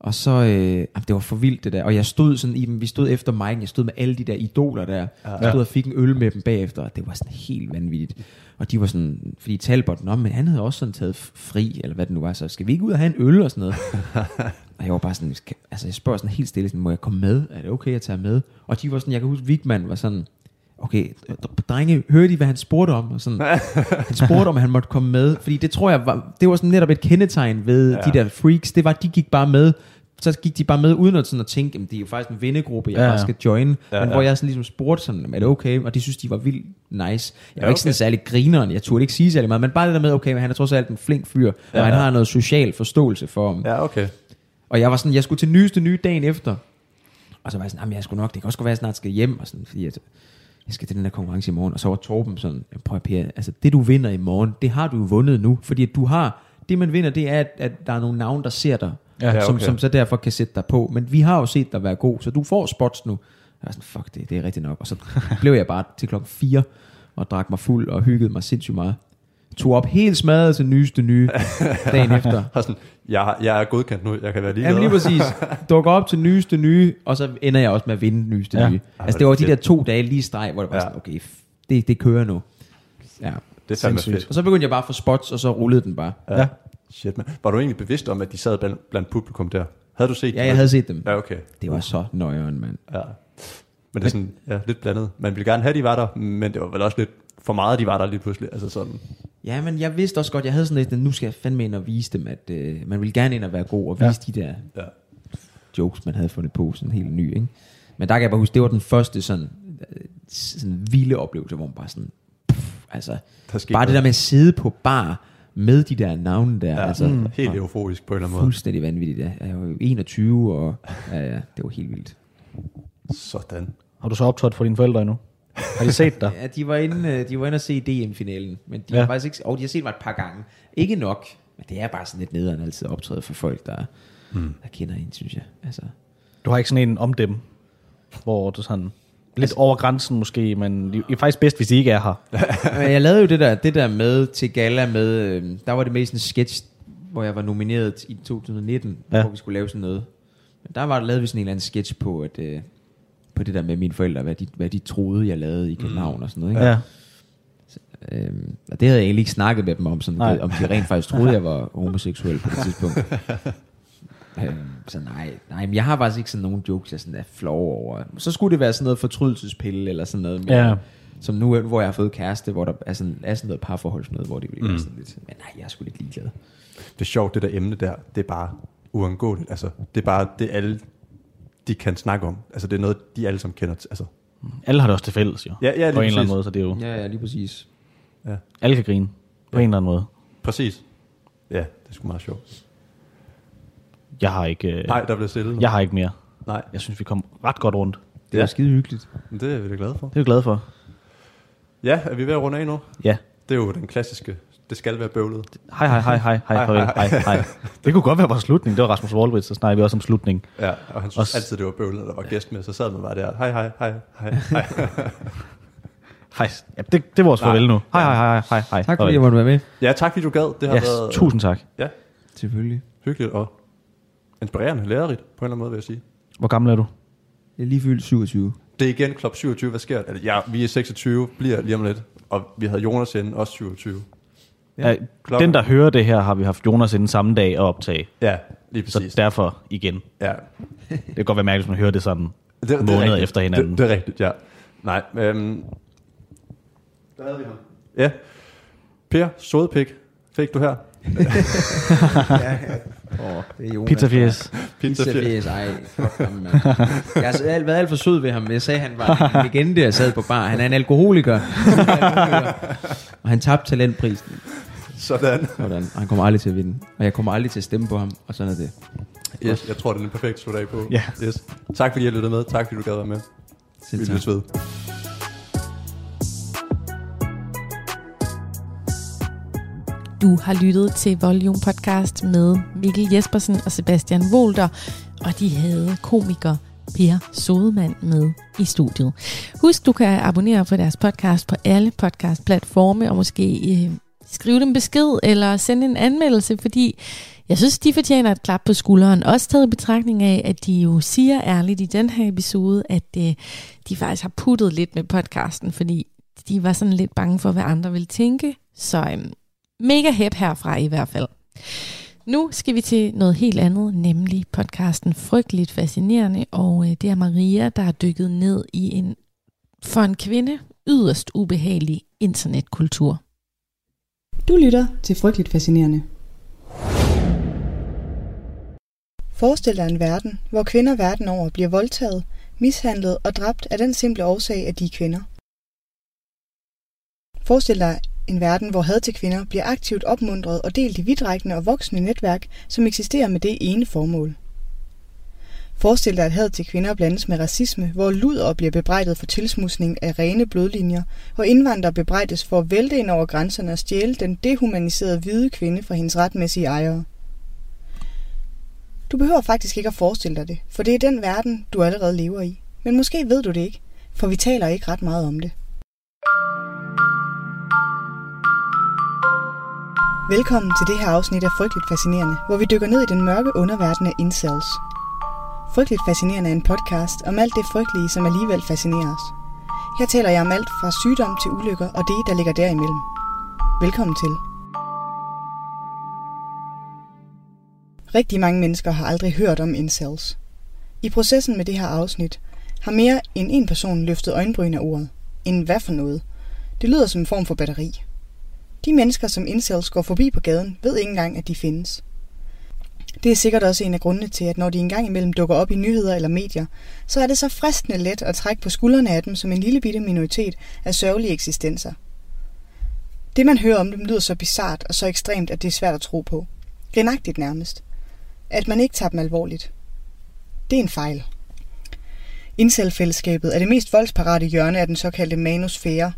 Og så, øh, jamen, det var for vildt det der, og jeg stod sådan i dem, vi stod efter mig, jeg stod med alle de der idoler der, ja. jeg stod og fik en øl med dem bagefter, og det var sådan helt vanvittigt. Og de var sådan, fordi Talbot, nå, men han havde også sådan taget fri, eller hvad det nu var, så skal vi ikke ud og have en øl og sådan noget? og jeg var bare sådan, altså jeg spørger sådan helt stille, sådan, må jeg komme med? Er det okay, at tage med? Og de var sådan, jeg kan huske, Vigman var sådan, okay, drenge, hørte I, hvad han spurgte om? Og sådan, han spurgte, om han måtte komme med, fordi det tror jeg, var, det var sådan netop et kendetegn ved ja. de der freaks, det var, at de gik bare med, så gik de bare med, uden at, sådan at tænke, at det er jo faktisk en vennegruppe, jeg Ja, bare skal join, Ja, men ja. hvor jeg sådan ligesom spurgte sådan, er det okay? Og de synes, de var vildt nice. Jeg var Ja, ikke sådan okay. særlig grineren, jeg turde ikke sige særlig meget, men bare det der med, okay, men han er trods alt en flink fyr, Ja, og han har noget social forståelse for ham. Ja, okay. Og jeg var sådan, jeg skulle til nyeste nye dagen efter. Og så var jeg sådan, jeg skulle nok, det kan også godt være, at jeg snart skal hjem, og sådan, fordi at, jeg skal til den der konkurrence i morgen. Og så var Torben sådan, prøv at Per, altså det du vinder i morgen, det har du jo vundet nu. Fordi at du har, det man vinder, det er, at, at der er nogle navne, der ser dig. Ja, Ja, som, okay. som så derfor kan sætte dig på. Men vi har jo set dig være god, så du får spots nu. Jeg var sådan, fuck det, det er rigtigt nok. Og så blev jeg bare til klokken 4 og drak mig fuld og hyggede mig sindssygt meget. Tog op helt smadret til nyeste nye dagen efter. Og sådan, jeg, jeg er godkendt nu, jeg kan være ligeglad. Jamen lige præcis. Dukker op til nyeste nye, og så ender jeg også med at vinde nyeste Ja. nye. Altså det var de der to dage lige streg, hvor det var Ja. sådan, okay, det, det kører nu. Ja. det er fandme fedt. Og så begyndte jeg bare at få spots, og så rullede den bare. Ja. Ja. Shit, man. Var du egentlig bevidst om, at de sad blandt, blandt publikum der? Havde du set Ja, dem? jeg havde set dem. Ja, okay. Det var så nøjeren, mand. Ja. Men det er sådan, ja, lidt blandet. Man ville gerne have, at de var der, men det var vel også lidt for meget, de var der lige pludselig. Altså sådan, Ja, men jeg vidste også godt, jeg havde sådan lidt, at nu skal jeg fandme ind og vise dem, at øh, man ville gerne ind og være god, og Ja. vise de der ja. jokes, man havde fundet på, sådan helt ny, ikke? Men der kan jeg bare huske, det var den første sådan, sådan vilde oplevelse, hvor man bare sådan, pff, altså, bare det der noget. med at sidde på bar med de der navne der, Ja, altså, mm. helt euforisk på en eller anden måde. fuldstændig vanvittigt. Ja. Jeg var jo 21, og ja, ja, det var helt vildt. Sådan. Har du så optrådt for dine forældre endnu? Har de set dig? Ja, de var inde, øh, de var inde og se DM-finalen, men de Ja. har faktisk ikke, og de har set mig et par gange. Ikke nok, men det er bare sådan lidt nederen altid at optræde for folk, der, mm. der kender en, synes jeg. Altså, Du har ikke sådan en om dem, hvor du sådan... Lidt over grænsen måske, men det er faktisk bedst, hvis de ikke er her. Jeg lavede jo det der, det der med til gala med, øh, der var det med sådan en sketch, hvor jeg var nomineret i 2019, Ja. hvor vi skulle lave sådan noget. Men der var lavede vi sådan en eller anden sketch på, at, øh, på det der med mine forældre, hvad de, hvad de troede, jeg lavede i København og sådan noget. Ikke? Ja. Øhm, og det havde jeg egentlig ikke snakket med dem om, sådan, om de rent faktisk troede, jeg var homoseksuel på det tidspunkt. øhm, så nej, nej, men jeg har faktisk ikke sådan nogle jokes, jeg sådan er flov over. Så skulle det være sådan noget fortrydelsespille, eller sådan noget mere, Ja. som nu, hvor jeg har fået kæreste, hvor der er sådan, er sådan noget parforhold, sådan noget, hvor det bliver mm. sådan lidt, men nej, jeg er sgu lidt ligeglad. Det er sjovt, det der emne der, det er bare uundgåeligt. Altså, det er bare det, alle de kan snakke om. Altså, det er noget, de alle sammen kender. Altså, Alle har det også til fælles, jo. Ja, ja, lige på en eller anden præcis. måde, så det er jo... Ja, ja, lige præcis. ja, Alle kan grine. På en eller anden måde. præcis. Ja, det er sgu meget sjovt. Jeg har ikke, øh, Nej, der blev stille. nu. jeg har ikke mere. Nej, Jeg synes, vi kom ret godt rundt. Det er Ja. skide hyggeligt. men det er vi da glade for. Det er jeg glad for. Ja, er vi ved at runde af nu? Ja. Det er jo den klassiske, det skal være bøvlet. Hej, hej, hej, hej, hej, farvel, hej, hej. Det kunne godt være vores slutning. Det var Rasmus Wallbridge, så snakker vi også om slutning. Ja, og han synes Også- altid, det var bøvlet, der var gæst med, så sad man bare der, hej, hej, hej, hej, hej. Hej. Ja, det, det er vores Nej. farvel nu. Hej, hej, hej, hej, hej. Tak fordi jeg måtte være med. Ja, tak fordi du gad. Det har Yes, været tusind tak. ja, Selvfølgelig. hyggeligt og inspirerende, lærerigt på en eller anden måde, vil jeg sige. Hvor gammel er du? Jeg er lige fyldt 27. Det er igen klub 27, hvad sker der? Ja, vi er 26, bliver lige om lidt, og vi havde Jonas inde, også 27. Ja, klokken- den, der hører det her, har vi haft Jonas inden samme dag at optage. Ja, lige Så præcis. derfor igen. Ja, Det kan godt være mærkeligt, hvis man hører det sådan det, det er måneder rigtigt. efter hinanden. Det, det er rigtigt, ja. Nej, øhm, der havde vi ham. Ja, Per, sodepik, fik du her. Åh, det er Jonas. Pizza Fies. Pizza Pizza Fies. Fies, ej. fuck ham, mand. Jeg har alt- været alt for sød ved ham. Jeg sagde, han var en legende, jeg sad på bar. Han er en alkoholiker. og han tabte talentprisen. Sådan. Sådan. Og han kommer aldrig til at vinde. Og jeg kommer aldrig til at stemme på ham. Og sådan er det. Yes, jeg tror, det er en perfekt slutte af på. Ja. Yes. Tak fordi I lyttede med. Tak fordi du gad være med. Selv Vi tak. lyttes ved. Du har lyttet til Volume Podcast med Mikkel Jespersen og Sebastian Volter, og de havde komiker Per Sodemann med i studiet. Husk, du kan abonnere på deres podcast på alle podcastplatforme, og måske øh, skrive dem besked eller sende en anmeldelse, fordi jeg synes, de fortjener et klap på skulderen. Også taget i betragtning af, at de jo siger ærligt i den her episode, at øh, de faktisk har puttet lidt med podcasten, fordi de var sådan lidt bange for, hvad andre ville tænke. Så øh, mega hæb herfra i hvert fald. Nu skal vi til noget helt andet, nemlig podcasten Frygteligt Fascinerende, og øh, det er Maria, der har dykket ned i en for en kvinde yderst ubehagelig internetkultur. Du lytter til Frygteligt Fascinerende. Forestil dig en verden, hvor kvinder verden over bliver voldtaget, mishandlet og dræbt af den simple årsag, at de er kvinder. Forestil dig en verden, hvor had til kvinder bliver aktivt opmuntret og delt i vidtrækkende og voksende netværk, som eksisterer med det ene formål. Forestil dig, at had til kvinder blandes med racisme, hvor luder bliver bebrejdet for tilsmusning af rene blodlinjer, og indvandrere bebrejdes for at vælte ind over grænserne og stjæle den dehumaniserede hvide kvinde fra hendes retmæssige ejere. Du behøver faktisk ikke at forestille dig det, for det er den verden, du allerede lever i. Men måske ved du det ikke, for vi taler ikke ret meget om det. Velkommen til det her afsnit af Frygteligt Fascinerende, hvor vi dykker ned i den mørke underverden af incels. Frygteligt Fascinerende er en podcast om alt det frygtelige, som alligevel fascinerer os. Her taler jeg om alt fra sygdom til ulykker og det, der ligger derimellem. Velkommen til. Rigtig mange mennesker har aldrig hørt om incels. I processen med det her afsnit har mere end en person løftet øjenbryn af ordet. En hvad for noget? Det lyder som en form for batteri. De mennesker, som incels går forbi på gaden, ved ikke engang, at de findes. Det er sikkert også en af grundene til, at når de engang imellem dukker op i nyheder eller medier, så er det så fristende let at trække på skuldrene af dem som en lille bitte minoritet af sørgelige eksistenser. Det man hører om dem lyder så bizart og så ekstremt, at det er svært at tro på. Grinagtigt nærmest. At man ikke tager dem alvorligt. Det er en fejl. Incelfællesskabet er det mest voldsparate hjørne af den såkaldte manusfære.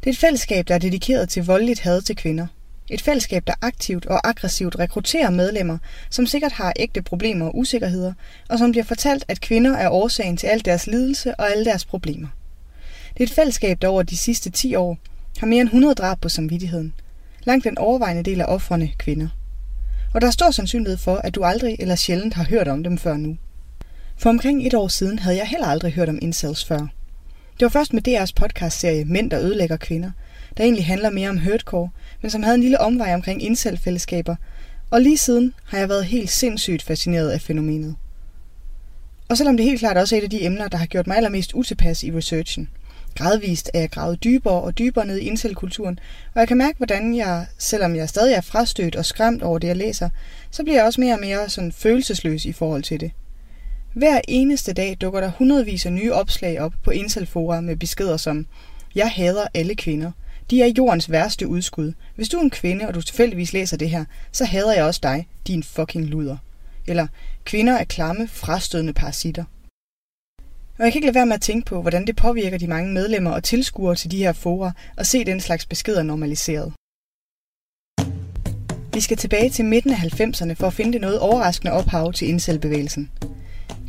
Det er et fællesskab, der er dedikeret til voldeligt had til kvinder. Et fællesskab, der aktivt og aggressivt rekrutterer medlemmer, som sikkert har ægte problemer og usikkerheder, og som bliver fortalt, at kvinder er årsagen til al deres lidelse og alle deres problemer. Det er et fællesskab, der over de sidste 10 år har mere end 100 drab på samvittigheden. Langt den overvejende del af offrene kvinder. Og der er stor sandsynlighed for, at du aldrig eller sjældent har hørt om dem før nu. For omkring et år siden havde jeg heller aldrig hørt om incels før. Det var først med DR's podcastserie Mænd, der ødelægger kvinder, der egentlig handler mere om hurtcore, men som havde en lille omvej omkring indselfællesskaber, og lige siden har jeg været helt sindssygt fascineret af fænomenet. Og selvom det helt klart også er et af de emner, der har gjort mig allermest utilpas i researchen. Gradvist er jeg gravet dybere og dybere ned i intelkulturen, og jeg kan mærke, hvordan jeg, selvom jeg stadig er frastødt og skræmt over det, jeg læser, så bliver jeg også mere og mere sådan følelsesløs i forhold til det. Hver eneste dag dukker der hundredvis af nye opslag op på incelfora med beskeder som Jeg hader alle kvinder. De er jordens værste udskud. Hvis du er en kvinde, og du tilfældigvis læser det her, så hader jeg også dig, din fucking luder. Eller Kvinder er klamme, frastødende parasitter. Og jeg kan ikke lade være med at tænke på, hvordan det påvirker de mange medlemmer og tilskuere til de her fora og se den slags beskeder normaliseret. Vi skal tilbage til midten af 90'erne for at finde det noget overraskende ophav til indselbevægelsen.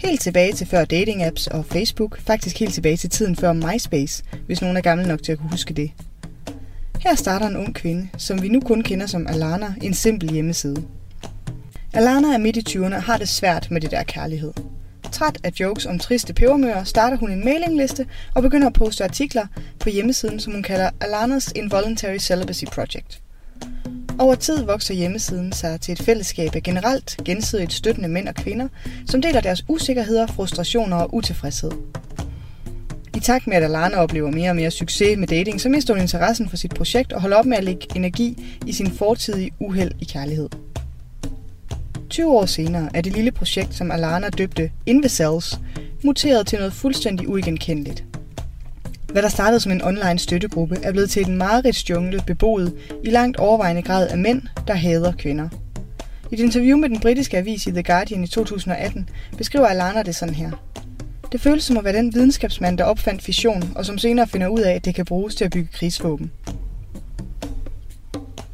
Helt tilbage til før dating-apps og Facebook, faktisk helt tilbage til tiden før MySpace, hvis nogen er gammel nok til at kunne huske det. Her starter en ung kvinde, som vi nu kun kender som Alana, en simpel hjemmeside. Alana er midt i 20'erne og har det svært med det der kærlighed. Træt af jokes om triste pebermøer, starter hun en mailingliste og begynder at poste artikler på hjemmesiden, som hun kalder Alanas Involuntary Celibacy Project. Over tid vokser hjemmesiden sig til et fællesskab af generelt gensidigt støttende mænd og kvinder, som deler deres usikkerheder, frustrationer og utilfredshed. I takt med, at Alana oplever mere og mere succes med dating, så mister hun interessen for sit projekt og holder op med at lægge energi i sin fortidige uheld i kærlighed. 20 år senere er det lille projekt, som Alana døbte Invicels, muteret til noget fuldstændig uigenkendeligt. Hvad der startede som en online støttegruppe, er blevet til en meget jungle beboet i langt overvejende grad af mænd, der hader kvinder. I et interview med den britiske avis i The Guardian i 2018 beskriver Alana det sådan her. Det føles som at være den videnskabsmand, der opfandt fission, og som senere finder ud af, at det kan bruges til at bygge krigsvåben.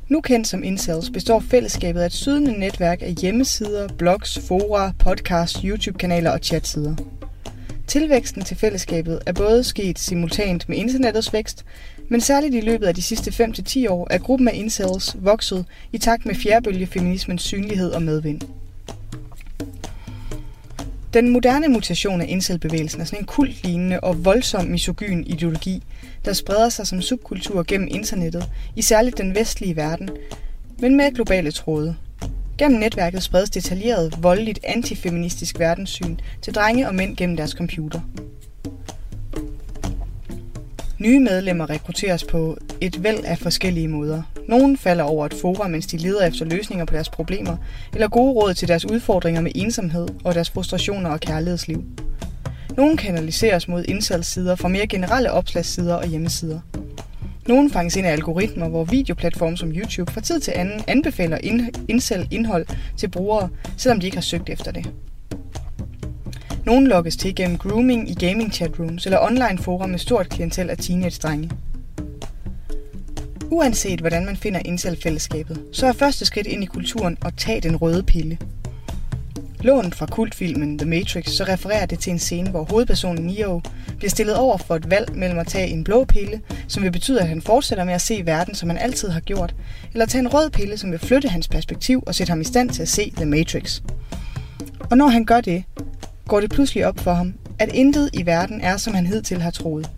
Nu kendt som Incels består fællesskabet af et sydende netværk af hjemmesider, blogs, fora, podcasts, YouTube-kanaler og chatsider. Tilvæksten til fællesskabet er både sket simultant med internettets vækst, men særligt i løbet af de sidste 5-10 år er gruppen af incels vokset i takt med fjerdebølgefeminismens synlighed og medvind. Den moderne mutation af incelbevægelsen er sådan en kultlignende og voldsom misogyn ideologi, der spreder sig som subkultur gennem internettet, i særligt den vestlige verden, men med globale tråde. Gennem netværket spredes detaljeret, voldeligt antifeministisk verdenssyn til drenge og mænd gennem deres computer. Nye medlemmer rekrutteres på et væld af forskellige måder. Nogle falder over et forum, mens de leder efter løsninger på deres problemer, eller gode råd til deres udfordringer med ensomhed og deres frustrationer og kærlighedsliv. Nogle kanaliseres mod indsatssider fra mere generelle opslagssider og hjemmesider. Nogle fanges ind af algoritmer, hvor videoplatforme som YouTube fra tid til anden anbefaler indsæl indhold til brugere, selvom de ikke har søgt efter det. Nogle lokkes til gennem grooming i gaming chatrooms eller online forum med stort klientel af teenage-drenge. Uanset hvordan man finder incel-fællesskabet, så er første skridt ind i kulturen at tage den røde pille. Lånt fra kultfilmen The Matrix, så refererer det til en scene, hvor hovedpersonen Neo bliver stillet over for et valg mellem at tage en blå pille, som vil betyde, at han fortsætter med at se verden, som han altid har gjort, eller tage en rød pille, som vil flytte hans perspektiv og sætte ham i stand til at se The Matrix. Og når han gør det, går det pludselig op for ham, at intet i verden er, som han hidtil har troet.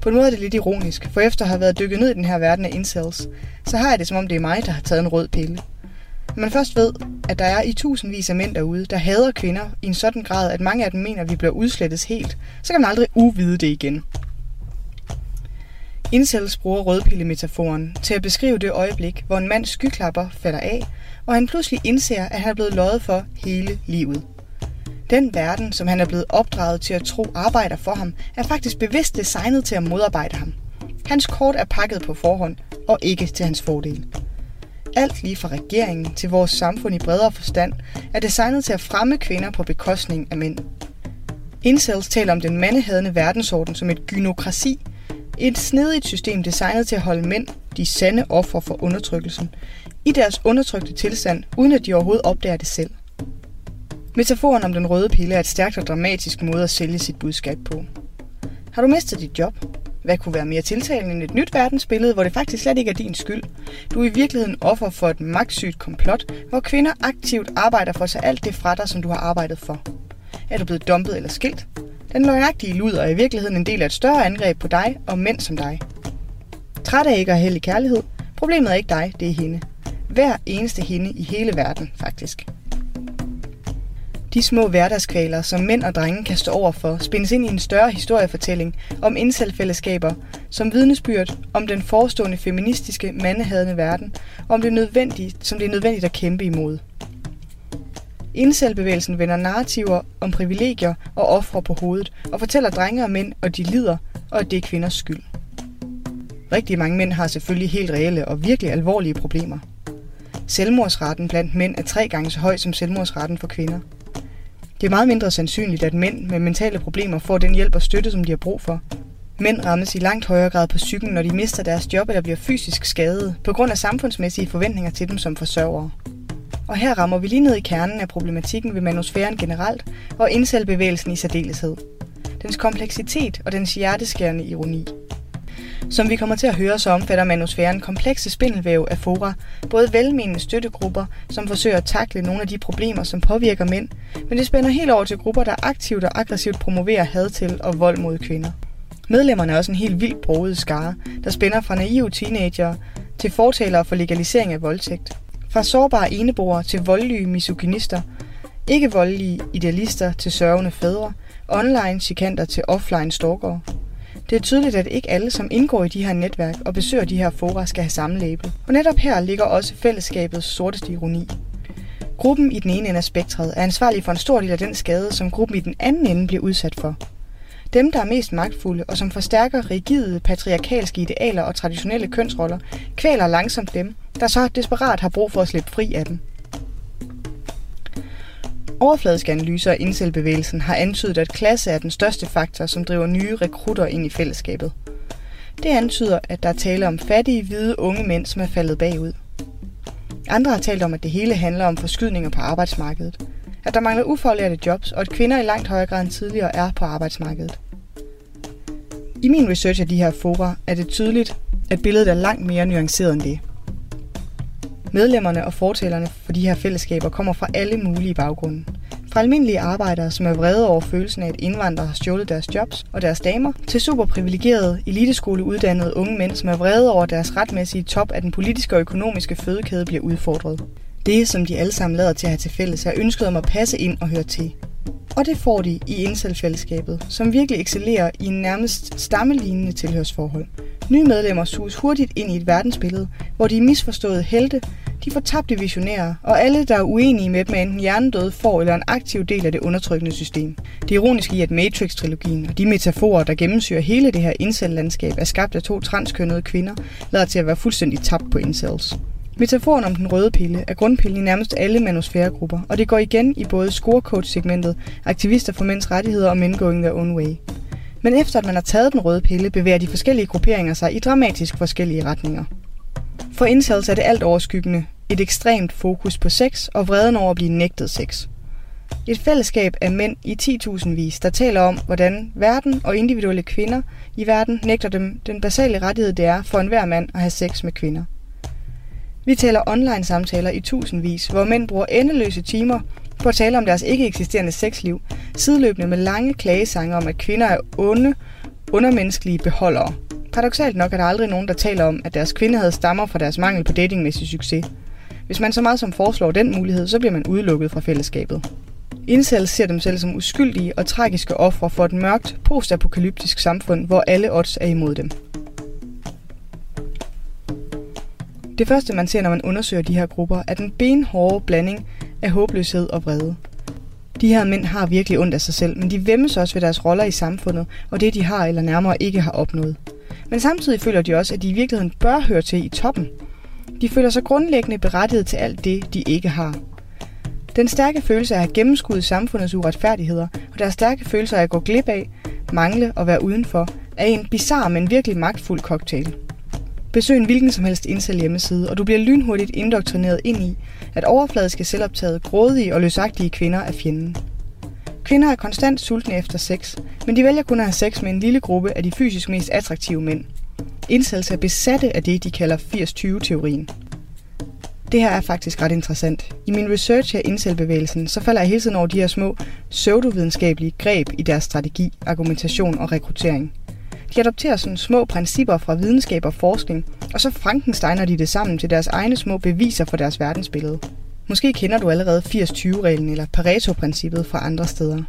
På en måde er det lidt ironisk, for efter at have været dykket ned i den her verden af incels, så har jeg det som om det er mig, der har taget en rød pille. Man først ved, at der er i tusindvis af mænd derude, der hader kvinder i en sådan grad, at mange af dem mener, at vi bliver udslettet helt, så kan man aldrig uvide det igen. Incels bruger rødpillemetaforen til at beskrive det øjeblik, hvor en mands skyklapper falder af, og han pludselig indser, at han er blevet løjet for hele livet. Den verden, som han er blevet opdraget til at tro arbejder for ham, er faktisk bevidst designet til at modarbejde ham. Hans kort er pakket på forhånd, og ikke til hans fordel. Alt lige fra regeringen til vores samfund i bredere forstand er designet til at fremme kvinder på bekostning af mænd. Incels taler om den mandehadende verdensorden som et gynokrasi, et snedigt system designet til at holde mænd, de sande ofre for undertrykkelsen, i deres undertrykte tilstand, uden at de overhovedet opdager det selv. Metaforen om den røde pille er et stærkt og dramatisk måde at sælge sit budskab på. Har du mistet dit job? Hvad kunne være mere tiltalende end et nyt verdensbillede, hvor det faktisk slet ikke er din skyld? Du er i virkeligheden offer for et magtsygt komplot, hvor kvinder aktivt arbejder for sig alt det fra dig, som du har arbejdet for. Er du blevet dumpet eller skilt? Den løgnagtige luder er i virkeligheden en del af et større angreb på dig og mænd som dig. Træt af ikke at hælde kærlighed? Problemet er ikke dig, det er hende. Hver eneste hende i hele verden, faktisk. De små hverdagskvaler, som mænd og drenge kan stå over for, spændes ind i en større historiefortælling om indselfællesskaber, som vidnesbyrd om den forestående feministiske, mandehadende verden, og om det nødvendige, som det er nødvendigt at kæmpe imod. Indselbevægelsen vender narrativer om privilegier og ofre på hovedet, og fortæller drenge og mænd, at de lider, og at det er kvinders skyld. Rigtig mange mænd har selvfølgelig helt reelle og virkelig alvorlige problemer. Selvmordsraten blandt mænd er tre gange så høj som selvmordsraten for kvinder – det er meget mindre sandsynligt, at mænd med mentale problemer får den hjælp og støtte, som de har brug for. Mænd rammes i langt højere grad på psyken, når de mister deres job eller bliver fysisk skadet, på grund af samfundsmæssige forventninger til dem som forsørgere. Og her rammer vi lige ned i kernen af problematikken ved manusfæren generelt, og indselbevægelsen i særdeleshed. Dens kompleksitet og dens hjerteskærende ironi. Som vi kommer til at høre, så omfatter manusfæren komplekse spindelvæv af fora, både velmenende støttegrupper, som forsøger at takle nogle af de problemer, som påvirker mænd, men det spænder helt over til grupper, der aktivt og aggressivt promoverer had til og vold mod kvinder. Medlemmerne er også en helt vildt broget skare, der spænder fra naive teenager til fortalere for legalisering af voldtægt. Fra sårbare eneboere til voldelige misogynister, ikke voldelige idealister til sørgende fædre, online chikanter til offline stalkere. Det er tydeligt, at ikke alle, som indgår i de her netværk og besøger de her fora, skal have samme label. Og netop her ligger også fællesskabets sorteste ironi. Gruppen i den ene ende af spektret er ansvarlig for en stor del af den skade, som gruppen i den anden ende bliver udsat for. Dem, der er mest magtfulde og som forstærker rigide patriarkalske idealer og traditionelle kønsroller, kvæler langsomt dem, der så desperat har brug for at slippe fri af dem. Overfladiske analyser af indselbevægelsen har antydet, at klasse er den største faktor, som driver nye rekrutter ind i fællesskabet. Det antyder, at der er tale om fattige, hvide unge mænd, som er faldet bagud. Andre har talt om, at det hele handler om forskydninger på arbejdsmarkedet. At der mangler ufaglærte jobs, og at kvinder i langt højere grad end tidligere er på arbejdsmarkedet. I min research af de her fora er det tydeligt, at billedet er langt mere nuanceret end det. Medlemmerne og fortællerne for de her fællesskaber kommer fra alle mulige baggrunde. Fra almindelige arbejdere, som er vrede over følelsen af, at indvandrere har stjålet deres jobs og deres damer, til superprivilegerede, eliteskoleuddannede unge mænd, som er vrede over, at deres retmæssige top af den politiske og økonomiske fødekæde bliver udfordret. Det, som de alle sammen lader til at have til fælles, er ønsket om at passe ind og høre til. Og det får de i incel-fællesskabet, som virkelig excellerer i en nærmest stammelignende tilhørsforhold. Nye medlemmer suges hurtigt ind i et verdensbillede, hvor de er misforståede helte, de fortabte visionærer, og alle, der er uenige med dem, er enten hjernedøde får eller en aktiv del af det undertrykkende system. Det ironiske i, at Matrix-trilogien og de metaforer, der gennemsyrer hele det her incel-landskab, er skabt af to transkønnede kvinder, lader til at være fuldstændig tabt på incels. Metaforen om den røde pille er grundpillen i nærmest alle manusfæregrupper, og det går igen i både scorecoach-segmentet, aktivister for mænds rettigheder og men going their own way. Men efter at man har taget den røde pille, bevæger de forskellige grupperinger sig i dramatisk forskellige retninger. For incels er det alt overskyggende et ekstremt fokus på sex og vreden over at blive nægtet sex. Et fællesskab af mænd i 10.000 vis, der taler om, hvordan verden og individuelle kvinder i verden nægter dem den basale rettighed, det er for enhver mand at have sex med kvinder. Vi taler online samtaler i tusindvis, hvor mænd bruger endeløse timer på at tale om deres ikke eksisterende sexliv, sideløbende med lange klagesange om, at kvinder er onde, undermenneskelige beholdere. Paradoxalt nok er der aldrig nogen, der taler om, at deres kvindehed stammer fra deres mangel på datingmæssig succes. Hvis man så meget som foreslår den mulighed, så bliver man udelukket fra fællesskabet. Incels ser dem selv som uskyldige og tragiske ofre for et mørkt, postapokalyptisk samfund, hvor alle odds er imod dem. Det første, man ser, når man undersøger de her grupper, er den benhårde blanding af håbløshed og vrede. De her mænd har virkelig ondt af sig selv, men de vemmes også ved deres roller i samfundet, og det de har eller nærmere ikke har opnået. Men samtidig føler de også, at de i virkeligheden bør høre til i toppen. De føler sig grundlæggende berettiget til alt det, de ikke har. Den stærke følelse af at have gennemskuddet samfundets uretfærdigheder, og deres stærke følelse af at gå glip af, mangle og være udenfor, er en bizarre, men virkelig magtfuld cocktail. Besøg en hvilken som helst incel hjemmeside, og du bliver lynhurtigt indoktrineret ind i, at overfladiske selvoptaget, grådige og løsagtige kvinder er fjenden. Kvinder er konstant sultne efter sex, men de vælger kun at have sex med en lille gruppe af de fysisk mest attraktive mænd. Incels er besatte af det, de kalder 80-20-teorien. Det her er faktisk ret interessant. I min research af incel-bevægelsen, så falder jeg hele tiden over de her små pseudovidenskabelige greb i deres strategi, argumentation og rekruttering. De adopterer sådan små principper fra videnskab og forskning, og så Frankensteiner de det sammen til deres egne små beviser for deres verdensbillede. Måske kender du allerede 80-20-reglen eller Pareto-princippet fra andre steder.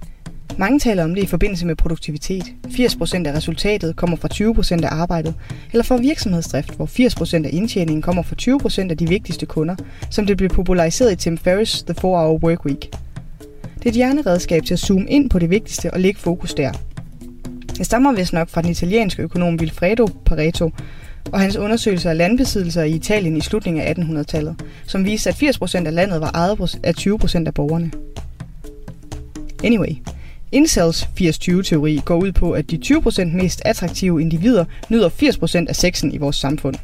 Mange taler om det i forbindelse med produktivitet. 80% af resultatet kommer fra 20% af arbejdet, eller fra virksomhedsdrift, hvor 80% af indtjeningen kommer fra 20% af de vigtigste kunder, som det blev populariseret i Tim Ferriss' The 4-Hour Workweek. Det er et hjerneredskab til at zoome ind på det vigtigste og lægge fokus der. Det stammer vist nok fra den italienske økonom Vilfredo Pareto, og hans undersøgelser af landbesiddelser i Italien i slutningen af 1800-tallet, som viste, at 80% af landet var ejet af 20% af borgerne. Anyway, Incels 80-20-teori går ud på, at de 20% mest attraktive individer nyder 80% af sexen i vores samfund.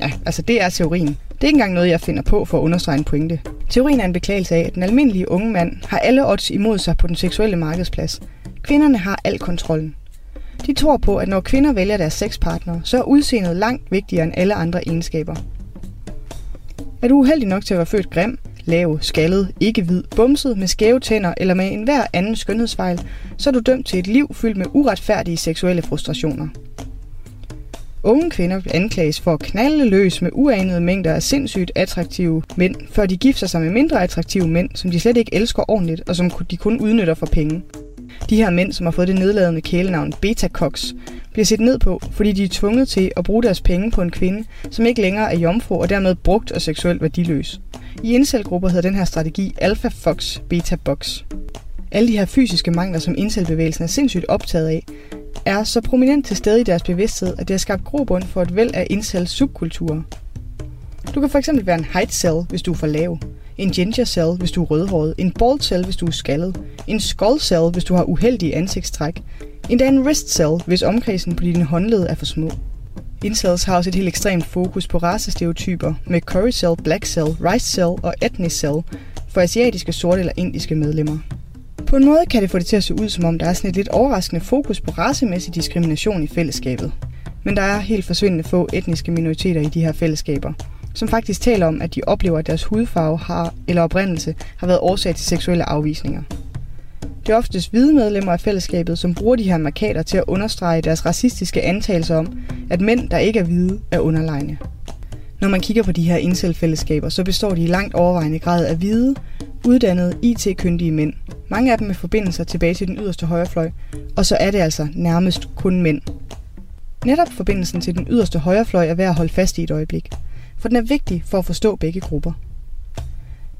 Ja, altså det er teorien. Det er ikke engang noget, jeg finder på for at understrege en pointe. Teorien er en beklagelse af, at den almindelige unge mand har alle odds imod sig på den seksuelle markedsplads. Kvinderne har al kontrollen. De tror på, at når kvinder vælger deres sexpartner, så er udseendet langt vigtigere end alle andre egenskaber. Er du uheldig nok til at være født grim, lav, skaldet, ikke hvid, bumset, med skæve tænder eller med enhver anden skønhedsfejl, så er du dømt til et liv fyldt med uretfærdige seksuelle frustrationer. Unge kvinder anklages for at knalde løs med uanede mængder af sindssygt attraktive mænd, før de gifter sig med mindre attraktive mænd, som de slet ikke elsker ordentligt og som de kun udnytter for penge. De her mænd, som har fået det nedladende kælenavn Betacox, bliver set ned på, fordi de er tvunget til at bruge deres penge på en kvinde, som ikke længere er jomfru og dermed brugt og seksuelt værdiløs. I indselgrupper hedder den her strategi Alpha Fox Beta Box. Alle de her fysiske mangler, som indselbevægelsen er sindssygt optaget af, er så prominent til stede i deres bevidsthed, at det har skabt grobund for et væld af incel subkulturer. Du kan fx være en height cell, hvis du er for lav, en ginger cell, hvis du er rødhåret, en bald cell, hvis du er skaldet, en skull cell, hvis du har uheldige ansigtstræk, endda en wrist cell, hvis omkredsen på dine håndled er for små. Incels har også et helt ekstremt fokus på racestereotyper med curry cell, black cell, rice cell og ethnic cell for asiatiske, sorte eller indiske medlemmer. På en måde kan det få det til at se ud, som om der er sådan et lidt overraskende fokus på racemæssig diskrimination i fællesskabet. Men der er helt forsvindende få etniske minoriteter i de her fællesskaber, som faktisk taler om, at de oplever, at deres hudfarve har, eller oprindelse har været årsag til seksuelle afvisninger. Det er oftest hvide medlemmer af fællesskabet, som bruger de her markader til at understrege deres racistiske antagelser om, at mænd, der ikke er hvide, er underlegne. Når man kigger på de her incel-fællesskaber, så består de i langt overvejende grad af hvide, uddannede, IT-kyndige mænd. Mange af dem med forbindelser tilbage til den yderste højrefløj, og så er det altså nærmest kun mænd. Netop forbindelsen til den yderste højrefløj er værd at holde fast i et øjeblik, for den er vigtig for at forstå begge grupper.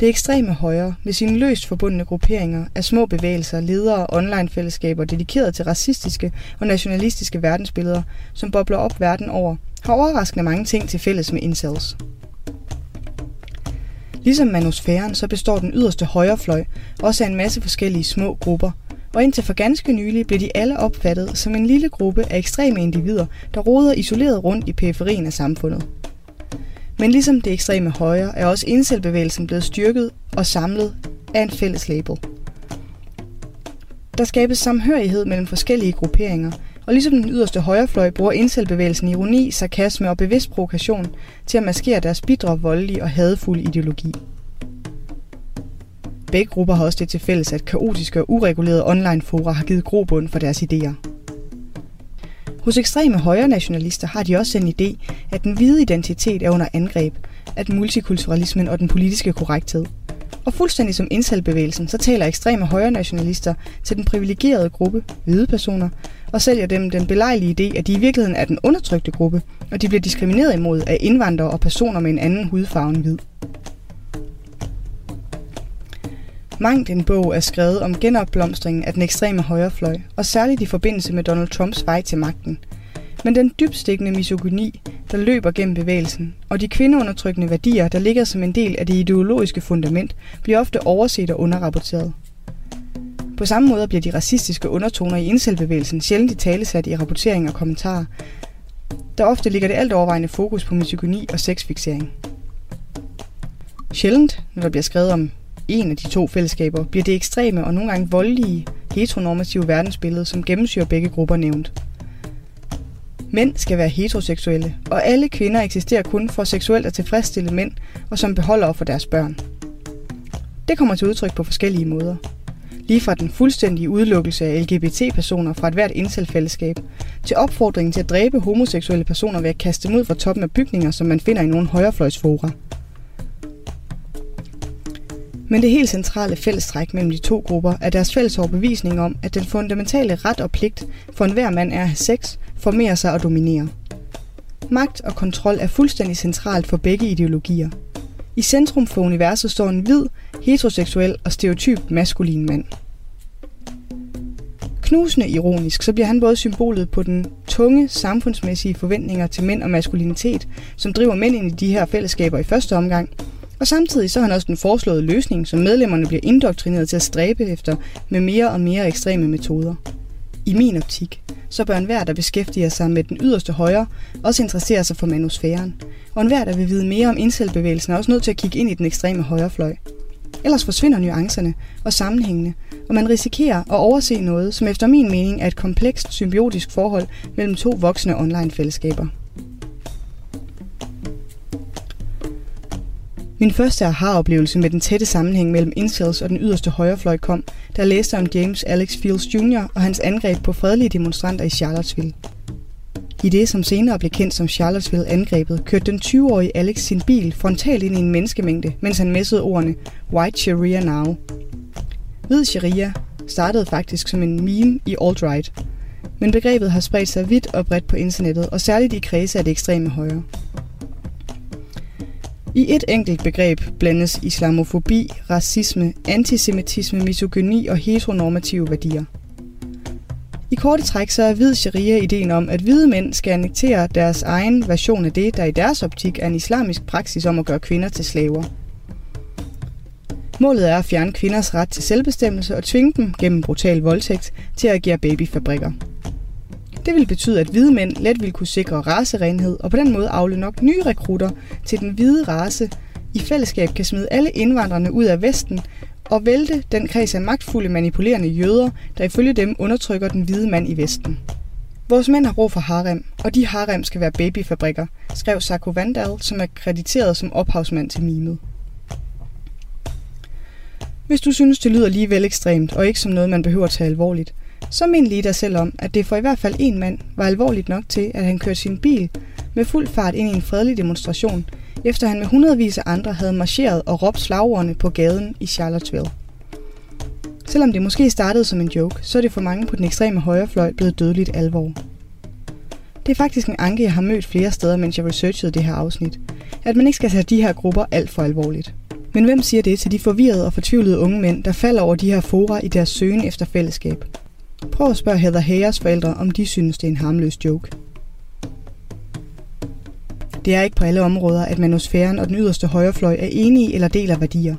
Det ekstreme højre, med sine løst forbundne grupperinger af små bevægelser, ledere og online-fællesskaber dedikeret til racistiske og nationalistiske verdensbilleder, som bobler op verden over, har overraskende mange ting til fælles med incels. Ligesom manusfæren, så består den yderste højrefløj også af en masse forskellige små grupper, og indtil for ganske nylig blev de alle opfattet som en lille gruppe af ekstreme individer, der roder isoleret rundt i periferien af samfundet. Men ligesom det ekstreme højre, er også indselbevægelsen blevet styrket og samlet af en fælles label. Der skabes samhørighed mellem forskellige grupperinger, og ligesom den yderste højrefløj bruger indselbevægelsen ironi, sarkasme og bevidst provokation til at maskere deres bidre, voldelige og hadefulde ideologi. Begge grupper har også det til fælles, at kaotiske og uregulerede online-fora har givet grobund for deres idéer. Hos ekstreme højre nationalister har de også en idé, at den hvide identitet er under angreb, at multikulturalismen og den politiske korrekthed. Og fuldstændig som incelbevægelsen, så taler ekstreme højre nationalister til den privilegerede gruppe, hvide personer, og sælger dem den belejlige idé, at de i virkeligheden er den undertrykte gruppe, og de bliver diskrimineret imod af indvandrere og personer med en anden hudfarve end hvid. Mangt en bog er skrevet om genopblomstringen af den ekstreme højrefløj, og særligt i forbindelse med Donald Trumps vej til magten. Men den dybstikkende misogyni, der løber gennem bevægelsen, og de kvindeundertrykkende værdier, der ligger som en del af det ideologiske fundament, bliver ofte overset og underrapporteret. På samme måde bliver de racistiske undertoner i indselbevægelsen sjældent i talesat i rapportering og kommentarer. Der ofte ligger det alt overvejende fokus på misogyni og sexfixering. Sjældent, når der bliver skrevet om en af de to fællesskaber, bliver det ekstreme og nogle gange voldelige heteronormative verdensbillede, som gennemsyrer begge grupper nævnt. Mænd skal være heteroseksuelle, og alle kvinder eksisterer kun for seksuelt at tilfredsstille mænd og som beholder for deres børn. Det kommer til udtryk på forskellige måder. Lige fra den fuldstændige udelukkelse af LGBT-personer fra et hvert indselfællesskab, til opfordringen til at dræbe homoseksuelle personer ved at kaste dem ud fra toppen af bygninger, som man finder i nogle højrefløjsfora. Men det helt centrale fællestræk mellem de to grupper er deres fælles overbevisning om, at den fundamentale ret og pligt for enhver mand er at have sex, formere sig og dominere. Magt og kontrol er fuldstændig centralt for begge ideologier. I centrum for universet står en hvid, heteroseksuel og stereotyp maskulin mand. Knusende ironisk, så bliver han både symbolet på den tunge samfundsmæssige forventninger til mænd og maskulinitet, som driver mænd ind i de her fællesskaber i første omgang, og samtidig så har han også den foreslåede løsning, som medlemmerne bliver indoktrineret til at stræbe efter med mere og mere ekstreme metoder. I min optik, så bør enhver, der beskæftiger sig med den yderste højre, også interessere sig for manusfæren. Og enhver, der vil vide mere om indselbevægelsen, er også nødt til at kigge ind i den ekstreme højrefløj. Ellers forsvinder nuancerne og sammenhængene, og man risikerer at overse noget, som efter min mening er et komplekst symbiotisk forhold mellem to voksne online-fællesskaber. Min første aha-oplevelse med den tætte sammenhæng mellem incels og den yderste højrefløj kom, da jeg læste om James Alex Fields Jr. og hans angreb på fredelige demonstranter i Charlottesville. I det, som senere blev kendt som Charlottesville-angrebet, kørte den 20-årige Alex sin bil frontalt ind i en menneskemængde, mens han messede ordene White Sharia Now. Hvid Sharia startede faktisk som en meme i alt-right, men begrebet har spredt sig vidt og bredt på internettet, og særligt i kredse af det ekstreme højre. I et enkelt begreb blandes islamofobi, racisme, antisemitisme, misogyni og heteronormative værdier. I korte træk så er hvid sharia ideen om, at hvide mænd skal annektere deres egen version af det, der i deres optik er en islamisk praksis om at gøre kvinder til slaver. Målet er at fjerne kvinders ret til selvbestemmelse og tvinge dem gennem brutal voldtægt til at agere babyfabrikker. Det vil betyde, at hvide mænd let vil kunne sikre racerenhed og på den måde afle nok nye rekrutter til den hvide race, i fællesskab kan smide alle indvandrerne ud af Vesten og vælte den kreds af magtfulde manipulerende jøder, der ifølge dem undertrykker den hvide mand i Vesten. Vores mænd har brug for harem, og de harem skal være babyfabrikker, skrev Sarko Vandal, som er krediteret som ophavsmand til mimet. Hvis du synes, det lyder lige vel ekstremt, og ikke som noget, man behøver at tage alvorligt, så mindte lige selv om, at det for i hvert fald en mand var alvorligt nok til, at han kørte sin bil med fuld fart ind i en fredelig demonstration, efter han med hundredvis af andre havde marcheret og råbt slagordene på gaden i Charlottesville. Selvom det måske startede som en joke, så er det for mange på den ekstreme højrefløj blevet dødeligt alvor. Det er faktisk en anke, jeg har mødt flere steder, mens jeg researchede det her afsnit. At man ikke skal tage de her grupper alt for alvorligt. Men hvem siger det til de forvirrede og fortvivlede unge mænd, der falder over de her fora i deres søgen efter fællesskab? Prøv at spørge Heather Hayers forældre, om de synes, det er en harmløs joke. Det er ikke på alle områder, at manosfæren og den yderste højrefløj er enige eller deler værdier.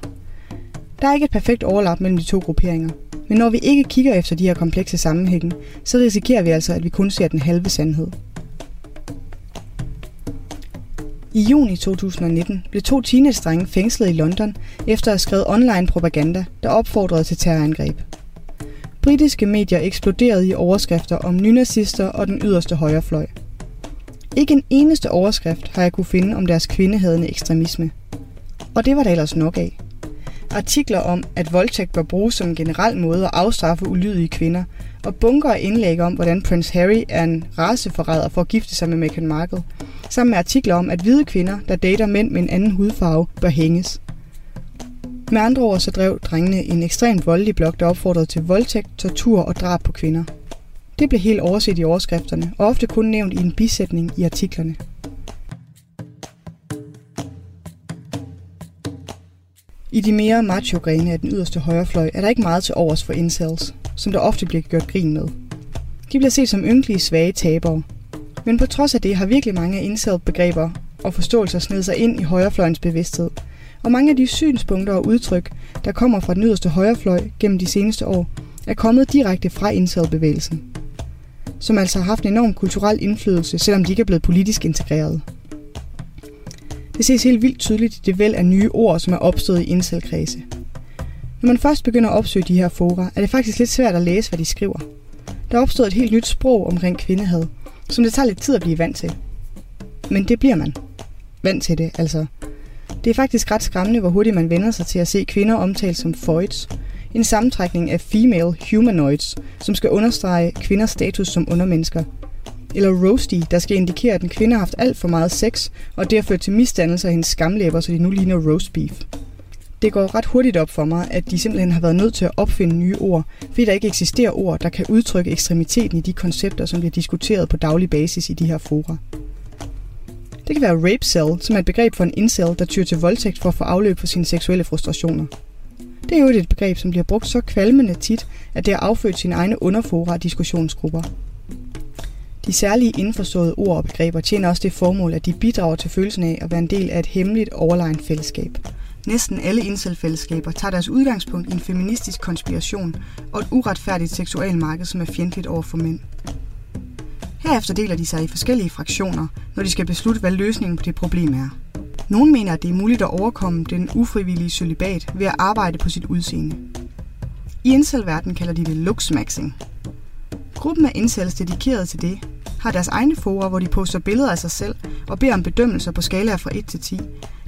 Der er ikke et perfekt overlap mellem de to grupperinger. Men når vi ikke kigger efter de her komplekse sammenhænge, så risikerer vi altså, at vi kun ser den halve sandhed. I juni 2019 blev to teenage-drenge fængslet i London efter at have skrevet online propaganda, der opfordrede til terrorangreb. Britiske medier eksploderede i overskrifter om nynazister og den yderste højrefløj. Ikke en eneste overskrift har jeg kunne finde om deres kvindehadende ekstremisme. Og det var der ellers nok af. Artikler om, at voldtægt bør bruges som en generel måde at afstraffe ulydige kvinder, og bunker af indlæg om, hvordan Prince Harry er en raceforræder for at gifte sig med Meghan Markle, sammen med artikler om, at hvide kvinder, der dater mænd med en anden hudfarve, bør hænges. Med andre ord så drev drengene en ekstremt voldelig blog, der opfordrede til voldtægt, tortur og drab på kvinder. Det blev helt overset i overskrifterne, og ofte kun nævnt i en bisætning i artiklerne. I de mere macho-grene af den yderste højrefløj er der ikke meget til overs for incels, som der ofte bliver gjort grin med. De bliver set som ynkelige, svage tabere. Men på trods af det har virkelig mange af incel-begreber og forståelser snedet sig ind i højrefløjens bevidsthed. Og mange af de synspunkter og udtryk, der kommer fra den yderste højrefløj gennem de seneste år, er kommet direkte fra incel-bevægelsen som altså har haft en enorm kulturel indflydelse, selvom de ikke er blevet politisk integreret. Det ses helt vildt tydeligt i det væld af nye ord, som er opstået i incelkredse. Når man først begynder at opsøge de her fora, er det faktisk lidt svært at læse, hvad de skriver. Der er opstået et helt nyt sprog omkring kvindehad, som det tager lidt tid at blive vant til. Men det bliver man. Vant til det, altså. Det er faktisk ret skræmmende, hvor hurtigt man vender sig til at se kvinder omtalt som foids, en sammentrækning af female humanoids, som skal understrege kvinders status som undermennesker. Eller roasty, der skal indikere, at en kvinde har haft alt for meget sex, og det har ført til misdannelse af hendes skamlæber, så de nu ligner roast beef. Det går ret hurtigt op for mig, at de simpelthen har været nødt til at opfinde nye ord, fordi der ikke eksisterer ord, der kan udtrykke ekstremiteten i de koncepter, som bliver diskuteret på daglig basis i de her fora. Det kan være rape cell, som er et begreb for en incel, der tyr til voldtægt for at få afløb for sine seksuelle frustrationer. Det er jo et begreb, som bliver brugt så kvalmende tit, at det har affødt sine egne underfora og diskussionsgrupper. De særlige indforståede ord og begreber tjener også det formål, at de bidrager til følelsen af at være en del af et hemmeligt overlegen fællesskab. Næsten alle incelfællesskaber tager deres udgangspunkt i en feministisk konspiration og et uretfærdigt seksualmarked, som er fjendtligt over for mænd. Herefter deler de sig i forskellige fraktioner, når de skal beslutte, hvad løsningen på det problem er. Nogle mener, at det er muligt at overkomme den ufrivillige celibat ved at arbejde på sit udseende. I incelverden kalder de det looksmaxing. Gruppen af incels dedikeret til det har deres egne forer, hvor de poster billeder af sig selv og beder om bedømmelser på skalaer fra 1 til 10.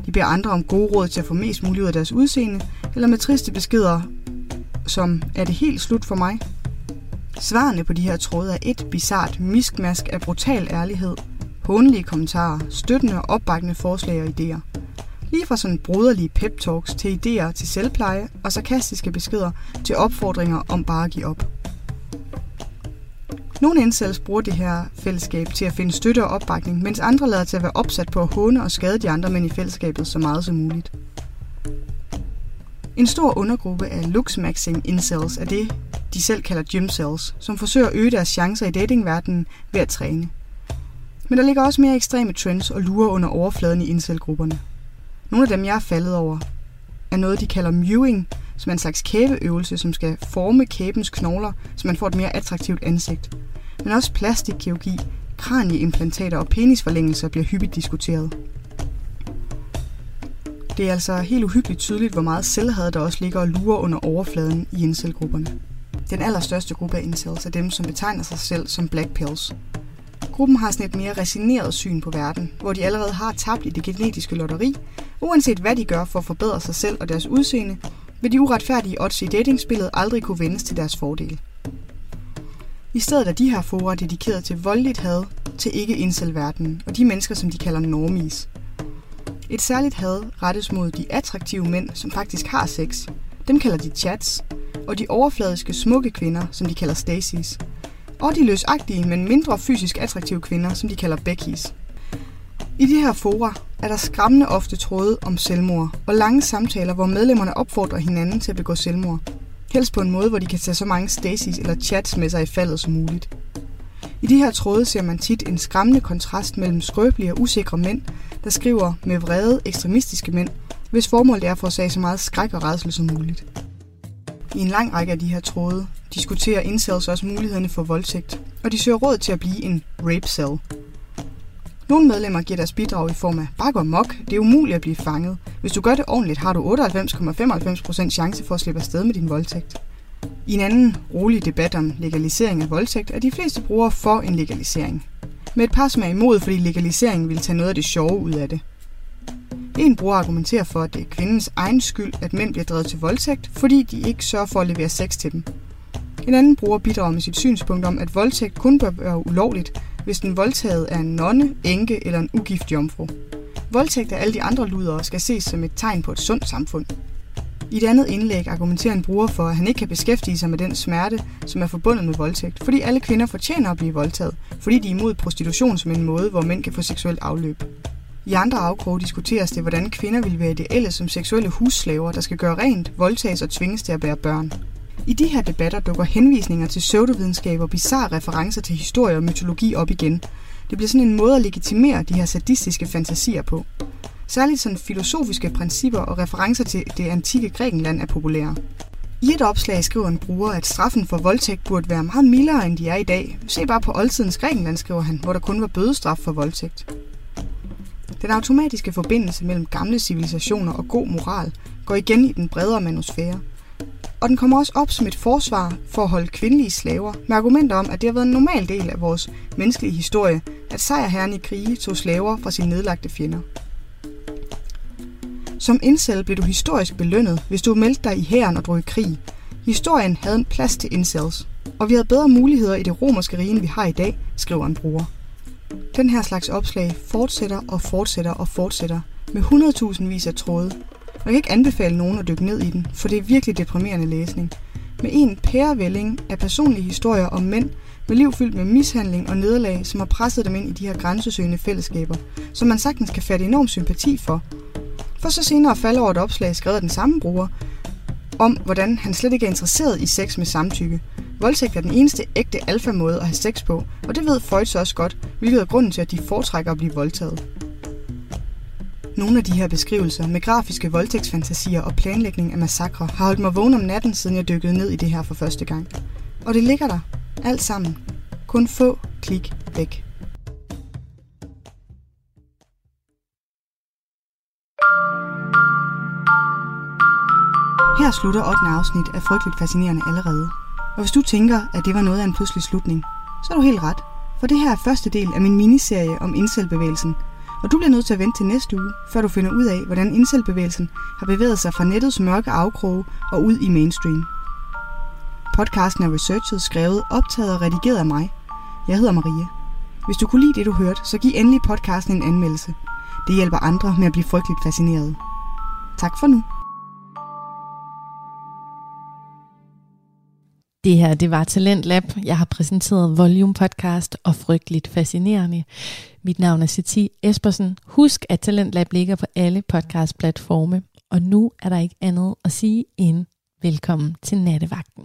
De beder andre om gode råd til at få mest muligt ud af deres udseende, eller med triste beskeder som, er det helt slut for mig? Svarene på de her tråde er et bizart miskmask af brutal ærlighed, hånlige kommentarer, støttende og opbakkende forslag og idéer. Lige fra sådan broderlige pep talks til idéer til selvpleje og sarkastiske beskeder til opfordringer om bare at give op. Nogle incels bruger det her fællesskab til at finde støtte og opbakning, mens andre lader til at være opsat på at håne og skade de andre mænd i fællesskabet så meget som muligt. En stor undergruppe af Luxmaxing incels er det, de selv kalder gym cells, som forsøger at øge deres chancer i datingverdenen ved at træne. Men der ligger også mere ekstreme trends og lurer under overfladen i incel-grupperne. Nogle af dem, jeg er faldet over, er noget, de kalder mewing, som er en slags kæbeøvelse, som skal forme kæbens knogler, så man får et mere attraktivt ansigt. Men også plastikkirurgi, kranieimplantater og penisforlængelser bliver hyppigt diskuteret. Det er altså helt uhyggeligt tydeligt, hvor meget selvhed der også ligger og lurer under overfladen i incelgrupperne. Den allerstørste gruppe af incels er dem, som betegner sig selv som black pills. Gruppen har sådan et mere resigneret syn på verden, hvor de allerede har tabt i det genetiske lotteri. Uanset hvad de gør for at forbedre sig selv og deres udseende, vil de uretfærdige odds i datingspillet aldrig kunne vendes til deres fordel. I stedet er de her forer dedikeret til voldeligt had til ikke-inselverdenen og de mennesker, som de kalder normies. Et særligt had rettes mod de attraktive mænd, som faktisk har sex. Dem kalder de chats, og de overfladiske smukke kvinder, som de kalder Stacy's. Og de løsagtige, men mindre fysisk attraktive kvinder, som de kalder Becky's. I de her fora er der skræmmende ofte tråde om selvmord, og lange samtaler, hvor medlemmerne opfordrer hinanden til at begå selvmord. Helst på en måde, hvor de kan tage så mange Stacy's eller chats med sig i faldet som muligt. I de her tråde ser man tit en skræmmende kontrast mellem skrøbelige og usikre mænd, der skriver med vrede ekstremistiske mænd, hvis formål er for at så meget skræk og redsel som muligt. I en lang række af de her tråde diskuterer incels også mulighederne for voldtægt, og de søger råd til at blive en rape cell. Nogle medlemmer giver deres bidrag i form af bare gå mok, det er umuligt at blive fanget. Hvis du gør det ordentligt, har du 98,95% chance for at slippe afsted med din voldtægt. I en anden rolig debat om legalisering af voldtægt er de fleste brugere for en legalisering. Med et par som er imod, fordi legaliseringen vil tage noget af det sjove ud af det. En bruger argumenterer for, at det er kvindens egen skyld, at mænd bliver drevet til voldtægt, fordi de ikke sørger for at levere sex til dem. En anden bruger bidrager med sit synspunkt om, at voldtægt kun bør være ulovligt, hvis den voldtaget er en nonne, enke eller en ugift jomfru. Voldtægt af alle de andre ludere skal ses som et tegn på et sundt samfund. I et andet indlæg argumenterer en bruger for, at han ikke kan beskæftige sig med den smerte, som er forbundet med voldtægt, fordi alle kvinder fortjener at blive voldtaget, fordi de er imod prostitution som en måde, hvor mænd kan få seksuelt afløb. I andre afkroge diskuteres det, hvordan kvinder vil være ideelle som seksuelle husslaver, der skal gøre rent, voldtages og tvinges til at bære børn. I de her debatter dukker henvisninger til pseudovidenskab og bizarre referencer til historie og mytologi op igen. Det bliver sådan en måde at legitimere de her sadistiske fantasier på. Særligt sådan filosofiske principper og referencer til det antikke Grækenland er populære. I et opslag skriver en bruger, at straffen for voldtægt burde være meget mildere, end de er i dag. Se bare på oldtidens Grækenland, skriver han, hvor der kun var bødestraf for voldtægt. Den automatiske forbindelse mellem gamle civilisationer og god moral går igen i den bredere manusfære. Og den kommer også op som et forsvar for at holde kvindelige slaver, med argumenter om, at det har været en normal del af vores menneskelige historie, at sejrherren i krige tog slaver fra sine nedlagte fjender. Som incel blev du historisk belønnet, hvis du meldte dig i hæren og drog i krig. Historien havde en plads til incels, og vi havde bedre muligheder i det romerske rige, end vi har i dag, skriver en bruger. Den her slags opslag fortsætter og fortsætter og fortsætter med 100.000 vis af tråde. Og jeg kan ikke anbefale nogen at dykke ned i den, for det er virkelig deprimerende læsning. Med en pærevælling af personlige historier om mænd med liv fyldt med mishandling og nederlag, som har presset dem ind i de her grænsesøgende fællesskaber, som man sagtens kan fatte enorm sympati for, for så senere falder over et opslag skrevet af den samme bruger, om hvordan han slet ikke er interesseret i sex med samtykke. Voldtægt er den eneste ægte alfa-måde at have sex på, og det ved Freud så også godt, hvilket er grunden til, at de foretrækker at blive voldtaget. Nogle af de her beskrivelser med grafiske voldtægtsfantasier og planlægning af massakre har holdt mig vågen om natten, siden jeg dykkede ned i det her for første gang. Og det ligger der. Alt sammen. Kun få klik væk. Her slutter 8. afsnit af Frygteligt Fascinerende allerede. Og hvis du tænker, at det var noget af en pludselig slutning, så er du helt ret. For det her er første del af min miniserie om indselbevægelsen, Og du bliver nødt til at vente til næste uge, før du finder ud af, hvordan indselbevægelsen har bevæget sig fra nettets mørke afkroge og ud i mainstream. Podcasten er researchet, skrevet, optaget og redigeret af mig. Jeg hedder Maria. Hvis du kunne lide det, du hørte, så giv endelig podcasten en anmeldelse. Det hjælper andre med at blive frygteligt fascineret. Tak for nu. Det her, det var Talent Lab. Jeg har præsenteret Volume Podcast og Frygteligt Fascinerende. Mit navn er Sati Espersen. Husk, at Talent Lab ligger på alle podcast-platforme. Og nu er der ikke andet at sige end velkommen til nattevagten.